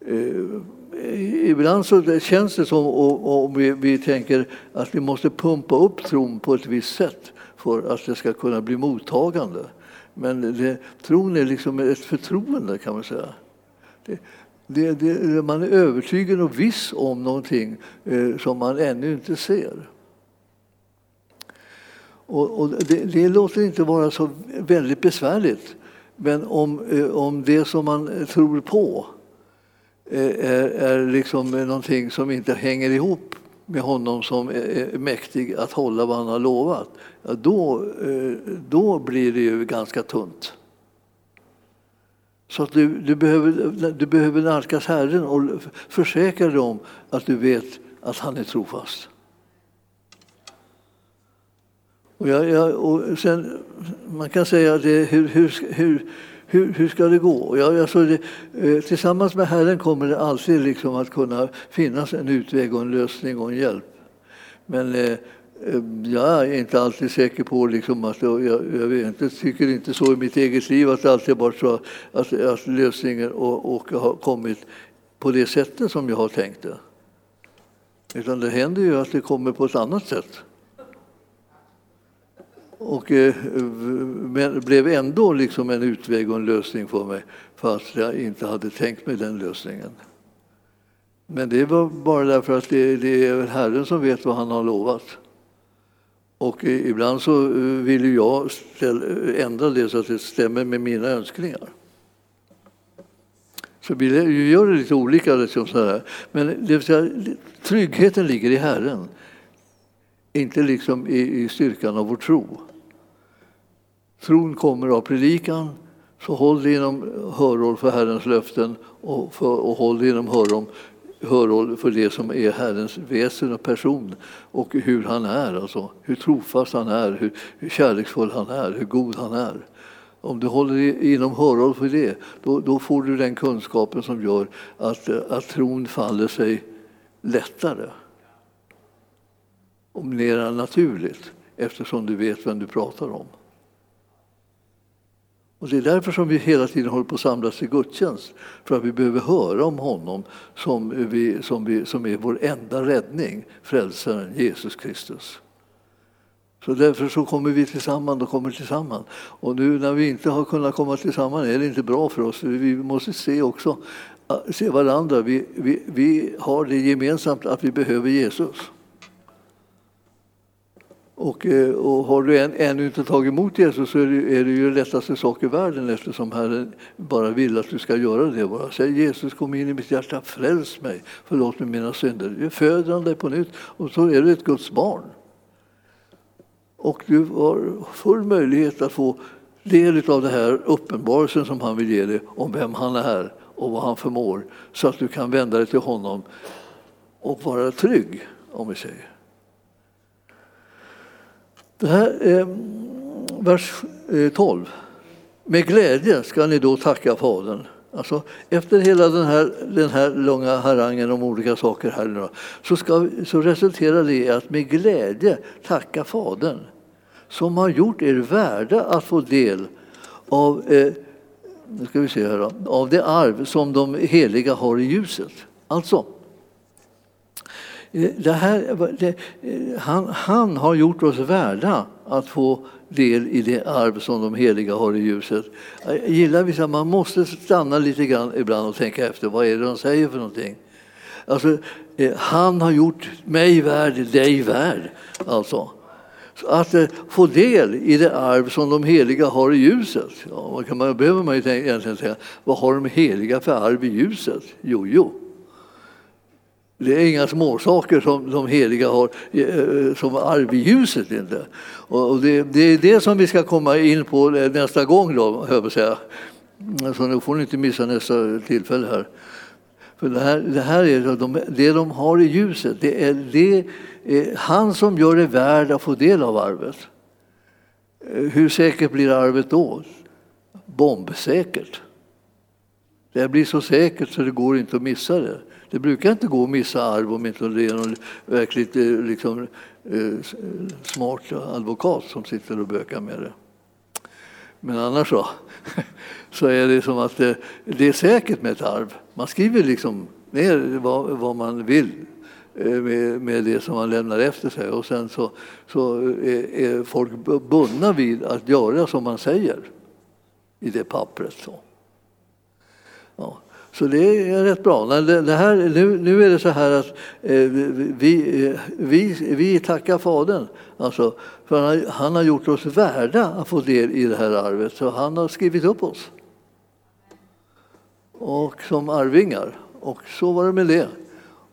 eh, ibland så känns det som om vi, vi tänker att vi måste pumpa upp tron på ett visst sätt för att det ska kunna bli mottagande. Men det, tron är liksom ett förtroende kan man säga. Det, det, det, man är övertygad och viss om någonting eh, som man ännu inte ser. Och, och det, det, låter inte vara så väldigt besvärligt. Men om, eh, om det som man eh, tror på eh, är, är liksom någonting som inte hänger ihop med honom som är mäktig att hålla vad han har lovat, ja, då, då blir det ju ganska tunt. Så att du, du, behöver, du behöver nalkas Herren och försäkra dig om att du vet att han är trofast. Och, jag, jag, och sen, man kan säga det, hur, hur, hur, hur, hur ska det gå? Jag, alltså det, eh, tillsammans med Herren kommer det alltid liksom att kunna finnas en utväg och en lösning och en hjälp. Men eh, eh jag är inte alltid säker på liksom att jag, jag vet, tycker inte så i mitt eget liv att det alltid varit så att, att lösningen och, och har kommit på det sättet som jag har tänkt det. Utan det händer ju att det kommer på ett annat sätt och eh, men blev ändå liksom en utväg och en lösning för mig fast jag inte hade tänkt mig den lösningen. Men det var bara därför att det, det är Herren som vet vad han har lovat. Och eh, ibland så eh, vill jag ändra det så att det stämmer med mina önskningar. Så vi gör det lite olika. Liksom så Men det säga, tryggheten ligger i Herren, inte liksom i, i styrkan av vår tro. Tron kommer av predikan, så håll dig inom hörhåll för Herrens löften och, för, och håll dig inom hörhåll, hörhåll för det som är Herrens väsen och person och hur han är, alltså, hur trofast han är, hur, hur kärleksfull han är, hur god han är. Om du håller inom hörhåll för det, då, då, får du den kunskapen som gör att, att tron faller sig lättare och mer naturligt eftersom du vet vem du pratar om. Och Det är därför som vi hela tiden håller på att samlas till gudstjänst. För att vi behöver höra om honom som, vi, som, vi, som är vår enda räddning, frälsaren Jesus Kristus. Så därför så kommer vi tillsammans och kommer tillsammans. Och nu när vi inte har kunnat komma tillsammans är det inte bra för oss. Vi måste se också se varandra. Vi, vi, vi har det gemensamt att vi behöver Jesus. Och, eh, och har du än, ännu inte tagit emot Jesus så är det, är det ju lättaste sak i världen eftersom Herren bara vill att du ska göra det. Bara. Säg Jesus kom in i mitt hjärta, fräls mig, förlåt mig mina synder. Du föder han dig på nytt och så är du ett Guds barn. Och du har full möjlighet att få del av den här uppenbarelsen som han vill ge dig om vem han är och vad han förmår så att du kan vända dig till honom och vara trygg, om vi säger. Det här är mm, vers eh, 12. Med glädje ska ni då tacka Fadern. Alltså, efter hela den här, den här långa harangen om olika saker här nu, så, ska, så resulterar det i att med glädje tacka Fadern som har gjort er värda att få del av, eh, nu ska vi se här då, av det arv som de heliga har i ljuset. Alltså, det här, det, han, han har gjort oss värda att få del i det arv som de heliga har i ljuset. Jag gillar vissa, man måste stanna lite grann ibland och tänka efter vad är det de säger för någonting. Alltså, eh, han har gjort mig värd, dig värd. Alltså. Att eh, få del i det arv som de heliga har i ljuset. Ja, vad kan man, behöver man ju egentligen säga, vad har de heliga för arv i ljuset? Jo, jo, det är inga småsaker som de heliga har eh, som arv i ljuset. Inte. Och det, det, är det som vi ska komma in på eh, nästa gång, då, jag säga. Mm, så nu får ni inte missa nästa tillfälle här. För det här, det här är de, det de har i ljuset. Det är, det är han som gör det värd att få del av arvet. Eh, hur säkert blir arvet då? Bombsäkert. Det blir så säkert så det går inte att missa det. Det brukar inte gå att missa arv om inte det är någon verkligt eh, liksom, eh, smart advokat som sitter och bökar med det. Men annars så, så är det som att det, det är säkert med ett arv. Man skriver liksom ner vad, vad man vill med, med, det som man lämnar efter sig och sen så, så är, är folk bundna vid att göra som man säger i det pappret. Så. Ja. Så det är rätt bra. Det här, nu, nu är det så här att eh, vi, eh, vi, vi tackar Fadern. Alltså, för han, han har gjort oss värda att få del i det här arvet. Så han har skrivit upp oss. Och som arvingar. Och så var det med det.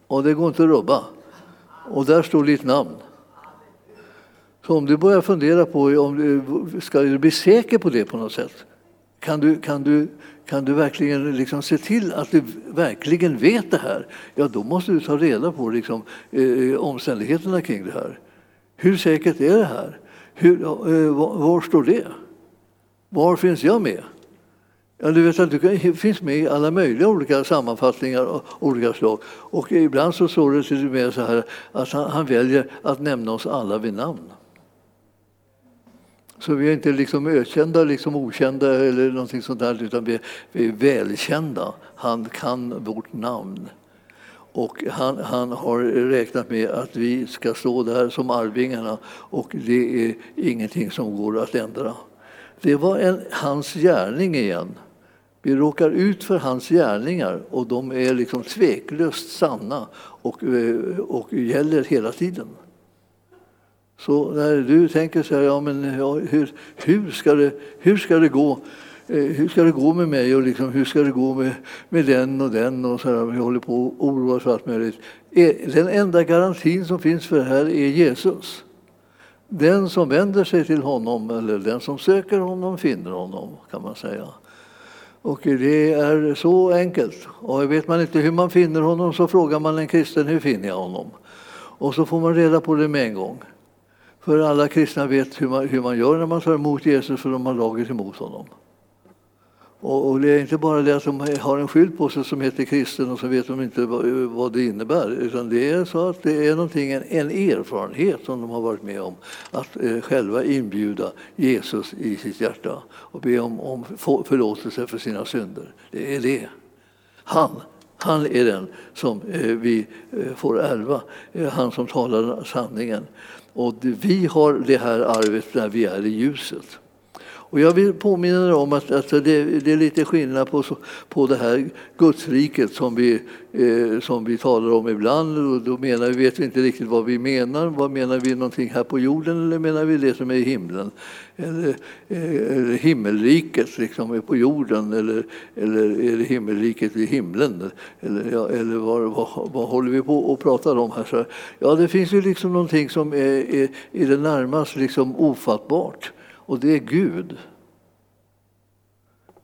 Och det går inte att rubba. Och där står ditt namn. Så om du börjar fundera på om du ska du bli säker på det på något sätt. Kan du, kan du kan du verkligen liksom se till att du verkligen vet det här? Ja, då måste du ta reda på liksom, eh, omständigheterna kring det här. Hur säkert är det här? Hur, eh, var, var, står det? Var finns jag med? Ja, du vet att du finns med i alla möjliga olika sammanfattningar av olika slag. Och ibland så står det till och med så här att han, han väljer att nämna oss alla vid namn. Så vi är inte liksom ökända, liksom okända eller någonting sånt där, utan vi är, vi är välkända. Han kan vårt namn. Och han, han, har räknat med att vi ska stå där som arvingarna och det är ingenting som går att ändra. Det var en, hans gärning igen. Vi råkar ut för hans gärningar och de är liksom tveklöst sanna och, och gäller hela tiden. Så när du tänker så här, ja, men, ja, hur, hur, ska det, hur ska det gå? Eh, hur ska det gå med mig och liksom, hur ska det gå med, med den och den? Och så här, vi håller på att oroa för allt möjligt. Eh, den enda garantin som finns för det här är Jesus. Den som vänder sig till honom, eller den som söker honom, finner honom, kan man säga. Och det är så enkelt. Och vet man inte hur man finner honom så frågar man en kristen, hur finner jag honom? Och så får man reda på det med en gång. För alla kristna vet hur man, hur man gör när man tar emot Jesus, för de har laget emot honom. Och, och, det är inte bara det att de har en skylt på sig som heter kristen och så vet de inte vad, vad det innebär. Utan det är så att det är någonting, en, en erfarenhet som de har varit med om. Att eh, själva inbjuda Jesus i sitt hjärta och be om, om förlåtelse för sina synder. Det är det. Han, han är den som eh, vi eh, får ärva, eh, han som talar sanningen. Och vi har det här arvet när vi är i ljuset. Och jag vill påminna er om att alltså det, det, är lite skillnad på, på det här Gudsriket som vi, eh, som vi talar om ibland. Och då menar vi, vet vi inte riktigt vad vi menar. Vad menar vi någonting här på jorden eller menar vi det som är i himlen? Eller, eh, eller himmelriket liksom är på jorden eller, eller är det himmelriket i himlen? Eller, ja, eller vad, vad, vad, håller vi på och pratar om här? Så, ja, det finns ju liksom någonting som är, är, är det närmast liksom ofattbart och det är Gud.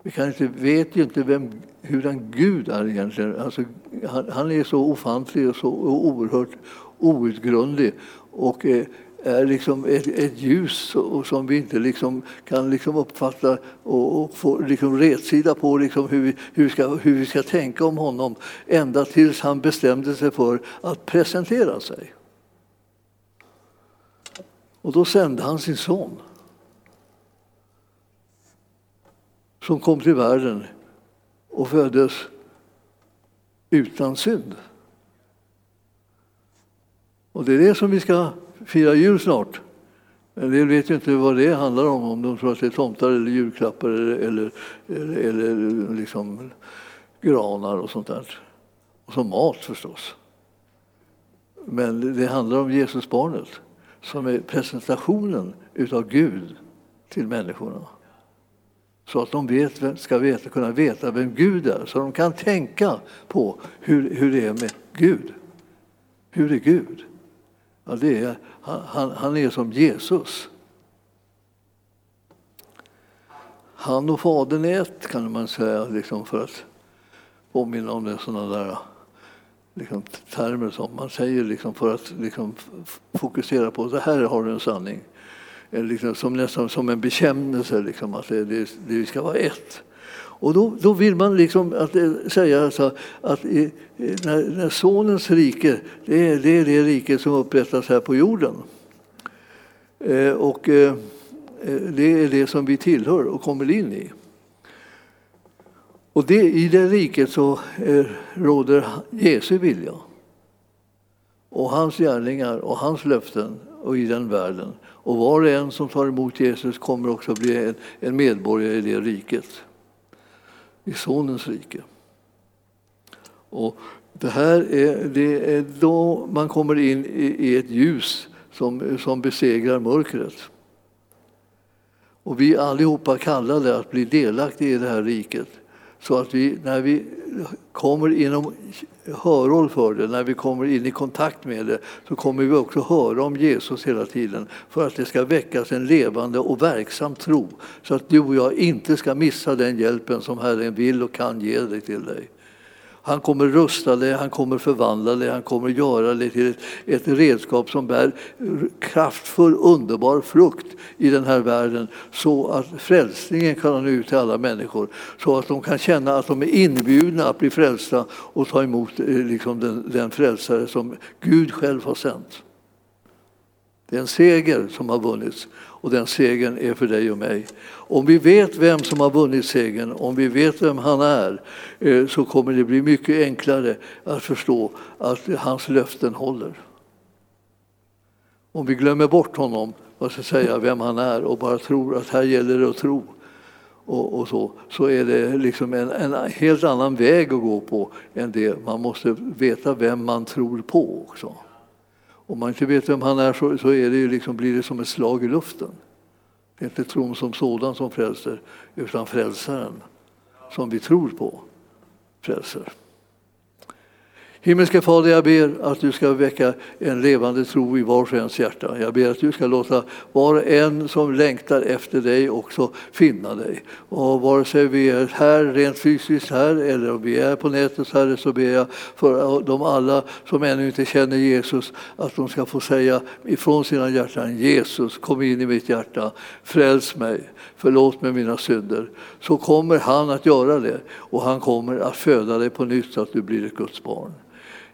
Vi kan inte, vet ju inte vem, hur en Gud är egentligen. Alltså, han, han, är så ofantlig och så oerhört outgrundlig och eh, är liksom ett, ett ljus som vi inte liksom kan liksom uppfatta och, och få liksom rätsida på liksom hur, vi, hur, vi ska, hur vi ska tänka om honom ända tills han bestämde sig för att presentera sig. Och då sände han sin son. Som kom till världen och föddes utan synd. Och det är det som vi ska fira jul snart. En del vet ju inte vad det handlar om, om de tror att det är tomtar eller julklappar eller, eller, eller, eller liksom granar och sånt där. Och som mat förstås. Men det handlar om Jesusbarnet som är presentationen utav Gud till människorna. Så att de vet, ska veta, kunna veta vem Gud är, så de kan tänka på hur, hur det är med Gud. Hur är Gud? Ja, det är, han, han är som Jesus. Han och Fadern är ett, kan man säga, liksom för att påminna om det, sådana där liksom, termer som man säger liksom, för att liksom, fokusera på att här har du en sanning. Eh, liksom, som nästan som en bekännelse, liksom, att det, det, det ska vara ett. Och då, då vill man liksom att, eh, säga alltså, att när, när Sonens rike, det är, det är det rike som upprättas här på jorden. Eh, och eh, eh, det är det som vi tillhör och kommer in i. Och det, i det riket så eh, råder Jesu vilja och hans gärningar och hans löften och i den världen. Och var och en som tar emot Jesus kommer också bli en medborgare i det riket, i Sonens rike. Och det här är, det är då man kommer in i ett ljus som, som besegrar mörkret. Och vi allihopa kallade att bli delaktiga i det här riket. Så att vi, när vi kommer inom hörhåll för det, när vi kommer in i kontakt med det, så kommer vi också höra om Jesus hela tiden för att det ska väckas en levande och verksam tro så att du och jag inte ska missa den hjälpen som Herren vill och kan ge dig till dig. Han kommer rusta dig, han kommer förvandla dig, han kommer göra dig till ett, ett redskap som bär kraftfull, underbar frukt i den här världen så att frälsningen kan nå ut till alla människor. Så att de kan känna att de är inbjudna att bli frälsta och ta emot eh, liksom den, den frälsare som Gud själv har sänt. Det är en seger som har vunnits och den segern är för dig och mig. Om vi vet vem som har vunnit segern, om vi vet vem han är, eh, så kommer det bli mycket enklare att förstå att hans löften håller. Om vi glömmer bort honom, vad ska säga, vem han är och bara tror att här gäller det att tro, och, och, så, så är det liksom en, en, helt annan väg att gå på än det. Man måste veta vem man tror på också. Om man inte vet vem han är så, så är det liksom, blir det som ett slag i luften. Det är inte tron som sådan som frälser, utan frälsaren som vi tror på frälser. Himmelske Fader, jag ber att du ska väcka en levande tro i vars och ens hjärta. Jag ber att du ska låta var och en som längtar efter dig också finna dig. Och vare sig vi är här rent fysiskt här eller om vi är på nätet Herre så ber jag för de alla som ännu inte känner Jesus att de ska få säga ifrån sina hjärtan Jesus kom in i mitt hjärta, fräls mig, förlåt mig mina synder. Så kommer han att göra det och han kommer att föda dig på nytt så att du blir ett Guds barn.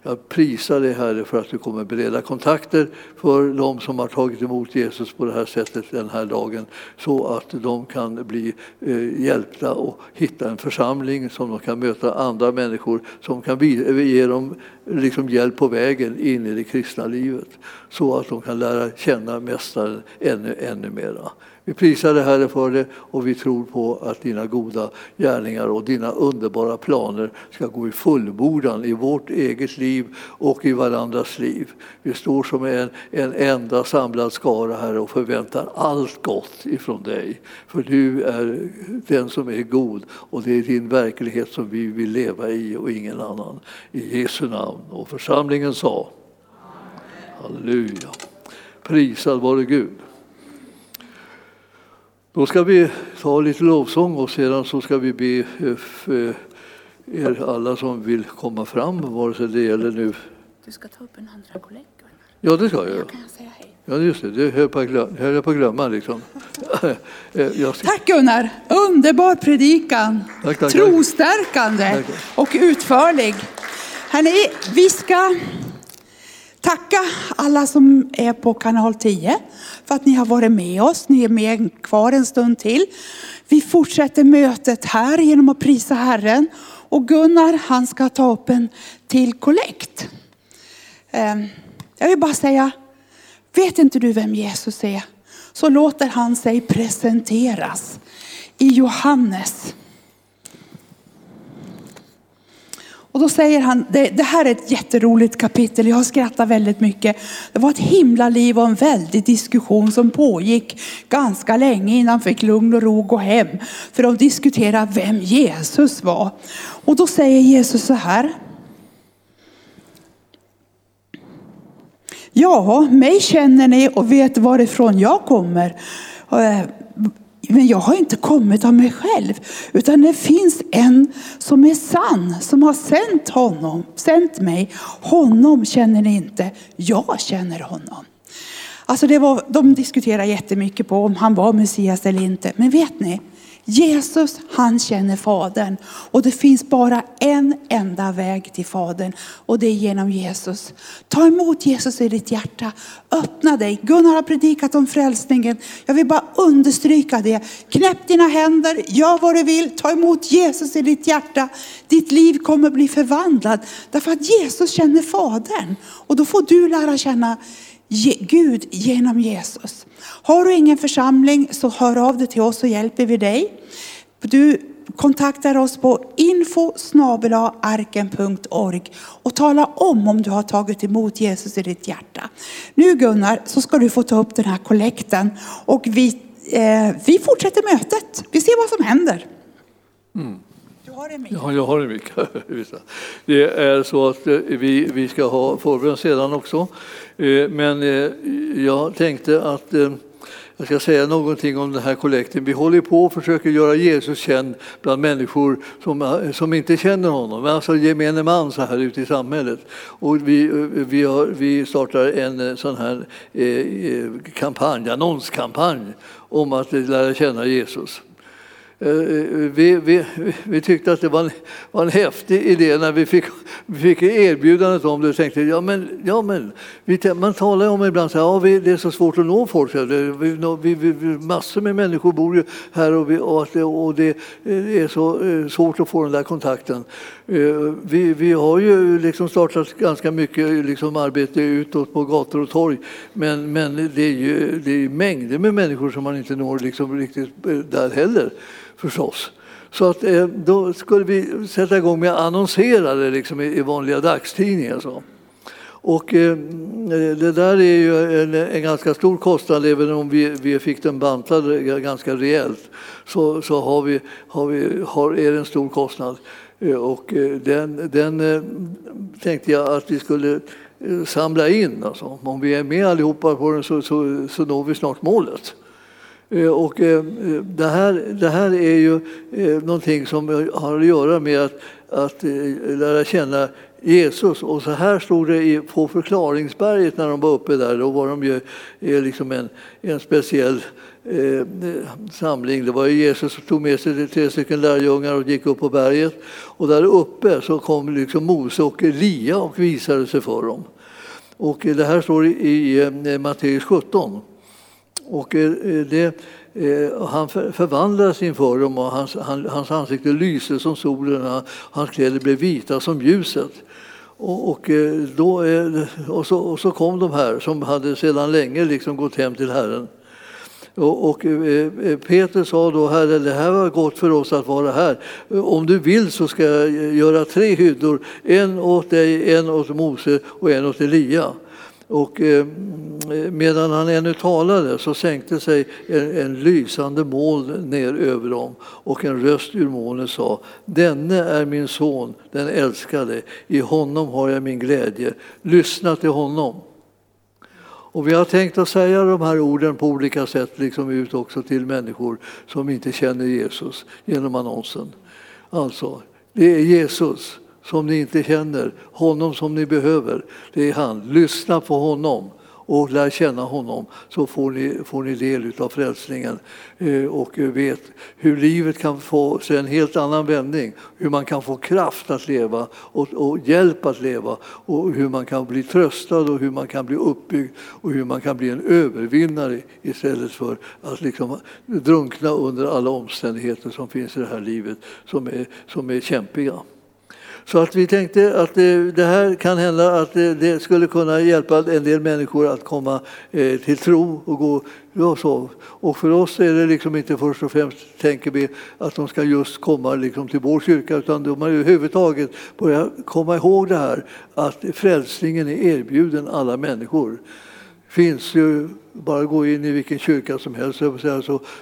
Jag prisar dig Herre för att du kommer bereda kontakter för de som har tagit emot Jesus på det här sättet den här dagen så att de kan bli eh, hjälpta och hitta en församling som de kan möta andra människor som kan eh, ge dem liksom hjälp på vägen in i det kristna livet så att de kan lära känna Mästaren ännu, ännu mera. Vi prisar dig Herre för det och vi tror på att dina goda gärningar och dina underbara planer ska gå i fullbordan i vårt eget liv och i varandras liv. Vi står som en, en enda samlad skara Herre och förväntar allt gott ifrån dig. För du är den som är god och det är din verklighet som vi vill leva i och ingen annan. I Jesu namn. Och församlingen sa Halleluja. Prisad vare Gud. Då ska vi ta lite lovsång och sedan så ska vi be eh, er alla som vill komma fram, vare sig det gäller nu... Du ska ta upp en andra kollega. Ja, det ska jag. Jag kan säga hej. Ja, just det. Det höll jag på att glömma. Liksom. Eh. Tack Gunnar! Underbar predikan. Tack, tack, Trostärkande tack. och utförlig. Hörrni, vi ska tacka alla som är på kanal 10 för att ni har varit med oss. Ni är med kvar en stund till. Vi fortsätter mötet här genom att prisa Herren. Och Gunnar han ska ta upp en till kollekt. Ehm, jag vill bara säga, vet inte du vem Jesus är? Så låter han sig presenteras i Johannes Och då säger han, det, det, här är ett jätteroligt kapitel, jag har skrattat väldigt mycket. Det var ett himla liv och en väldig diskussion som pågick ganska länge innan han fick lugn och ro gå hem. För att diskutera vem Jesus var. Och då säger Jesus så här. Ja, mig känner ni och vet varifrån jag kommer. Eh, men jag har inte kommit av mig själv, utan det finns en som är sann, som har sänt honom, sänt mig. Honom känner ni inte, jag känner honom. Alltså det var, de diskuterar jättemycket på om han var Messias eller inte. Men vet ni, Jesus han känner Fadern och det finns bara en enda väg till Fadern och det är genom Jesus. Ta emot Jesus i ditt hjärta, öppna dig. Gunnar har predikat om frälsningen. Jag vill bara understryka det. Knäpp dina händer, gör vad du vill, ta emot Jesus i ditt hjärta. Ditt liv kommer bli förvandlat därför att Jesus känner Fadern och då får du lära känna Gud genom Jesus. Har du ingen församling så hör av dig till oss så hjälper vi dig. Du kontaktar oss på info arken.org och tala om om du har tagit emot Jesus i ditt hjärta. Nu Gunnar så ska du få ta upp den här kollekten och vi, eh, vi fortsätter mötet. Vi ser vad som händer. Mm. Ja, jag har en mick. Det är så att eh, vi, vi ska ha förbön sedan också. Eh, men eh, jag tänkte att jag ska säga någonting om den här kollekten. Vi håller på och försöker göra Jesus känd bland människor som, som inte känner honom, alltså gemene man så här ute i samhället. Och vi, vi, har, vi startar en sån här eh, kampanj, annonskampanj om att lära känna Jesus. Eh, vi, vi, vi, tyckte att det var en, var en häftig idé när vi fick, vi fick erbjudandet om det. Tänkte, ja, men, ja, men, vi, man talar ju om ibland så ja, det är så svårt att nå folk. Vi, vi, massor med människor bor ju här och, vi, och, det, och det eh, är så eh, svårt att få den där kontakten. Eh, vi, vi har ju liksom startat ganska mycket liksom arbete utåt på gator och torg men, men det är ju det är mängder med människor som man inte når liksom riktigt eh, där heller förstås. Så att, eh, då skulle vi sätta igång med att annonsera det liksom i, vanliga dagstidningar. Så. Och eh, det där är ju en, en, ganska stor kostnad, även om vi, vi fick den bantad ganska rejält. Så, så har vi, har vi, har, är det en stor kostnad. Och eh, den, den eh, tänkte jag att vi skulle eh, samla in. Alltså. Om vi är med allihopa på den så, så, så når vi snart målet. Och det här, det här är ju någonting som har att göra med att, att lära känna Jesus. Och så här stod det på förklaringsberget när de var uppe där. Då var de ju eh, liksom en, en speciell eh, samling. Det var ju Jesus som tog med sig tre stycken lärjungar och gick upp på berget. Och där uppe så kom liksom Mose och Elia och visade sig för dem. Och eh, det här står i, i eh, Matteus 17. Och det, han förvandlades inför dem och hans, han, hans ansikte lyste som solen och hans kläder blev vita som ljuset. Och, och, eh, då, eh, och, så, och så kom de här som hade sedan länge liksom gått hem till Herren. Och, och eh, Peter sa då, Herre, det här var gott för oss att vara här. Om du vill så ska jag göra tre hyddor, en åt dig, en åt Mose och en åt Elia. Och eh, medan han ännu talade så sänkte sig en, en lysande moln ner över dem och en röst ur molnet sa Denne är min son, den älskade, i honom har jag min glädje. Lyssna till honom. Och vi har tänkt att säga de här orden på olika sätt liksom ut också till människor som inte känner Jesus genom annonsen. Alltså, det är Jesus som ni inte känner, honom som ni behöver. Det är han. Lyssna på honom och lär känna honom så får ni, får ni del av frälsningen eh, och vet hur livet kan få sig en helt annan vändning. Hur man kan få kraft att leva och, och hjälp att leva och hur man kan bli tröstad och hur man kan bli uppbyggd och hur man kan bli en övervinnare istället för att liksom drunkna under alla omständigheter som finns i det här livet som är, som är kämpiga. Så att vi tänkte att det, det här kan hända att det, det skulle kunna hjälpa en del människor att komma eh, till tro och gå ja, så. Och för oss är det liksom inte först och främst tänker vi att de ska just komma liksom till vår kyrka utan de har överhuvudtaget börjat komma ihåg det här att frälsningen är erbjuden alla människor finns ju, bara gå in i vilken kyrka som helst så,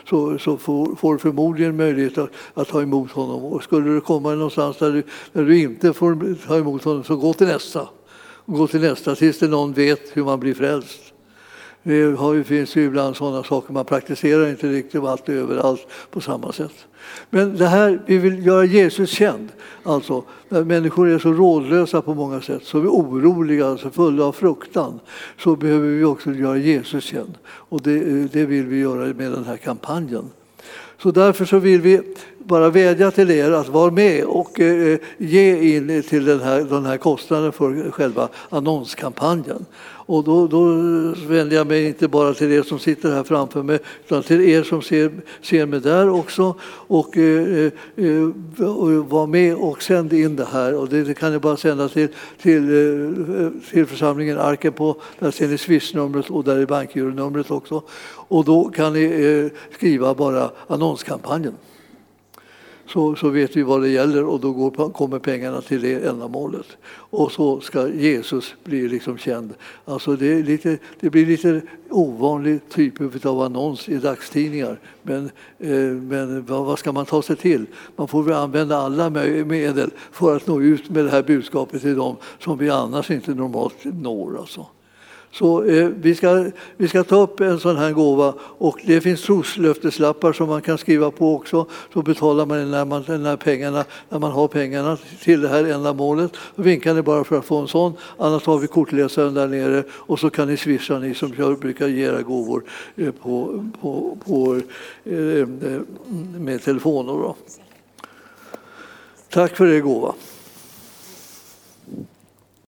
så, så, får, får du förmodligen möjlighet att, att ta emot honom. Och skulle du komma någonstans där du, där du inte får ta emot honom så gå till nästa. Gå till nästa tills det någon vet hur man blir frälst. Det har ju, finns ju ibland sådana saker, man praktiserar inte riktigt allt överallt på samma sätt. Men det här, vi vill göra Jesus känd. Alltså, när människor är så rådlösa på många sätt, så är vi oroliga, alltså fulla av fruktan, så behöver vi också göra Jesus känd. Och det, det vill vi göra med den här kampanjen. Så därför så vill vi bara vädja till er att vara med och eh, eh, ge in till den här, den här kostnaden för själva annonskampanjen. Och då, då vänder jag mig inte bara till er som sitter här framför mig utan till er som ser, ser mig där också. Och, eh, eh, och var med och sänd in det här. Och det, det kan ni bara sända till, till, eh, till församlingen Arken på, där ser ni swishnumret och där är bankgironumret också. Och då kan ni eh, skriva bara annonskampanjen så, så vet vi vad det gäller och då går, kommer pengarna till det ändamålet. Och så ska Jesus bli liksom känd. Alltså det, är lite, det blir lite ovanlig typ av annons i dagstidningar. Men, eh, men vad, vad ska man ta sig till? Man får väl använda alla medel för att nå ut med det här budskapet till dem som vi annars inte normalt når. Alltså. Så eh, vi, ska, vi ska ta upp en sån här gåva och det finns troslöfteslappar som man kan skriva på också. Så betalar man när man, när pengarna, när man har pengarna till det här ändamålet. Då vinkar ni bara för att få en sån. Annars har vi kortläsaren där nere och så kan ni swisha ni som jag brukar ge era gåvor eh, på, på, på, eh, eh, med telefoner. Då. Tack för er gåva.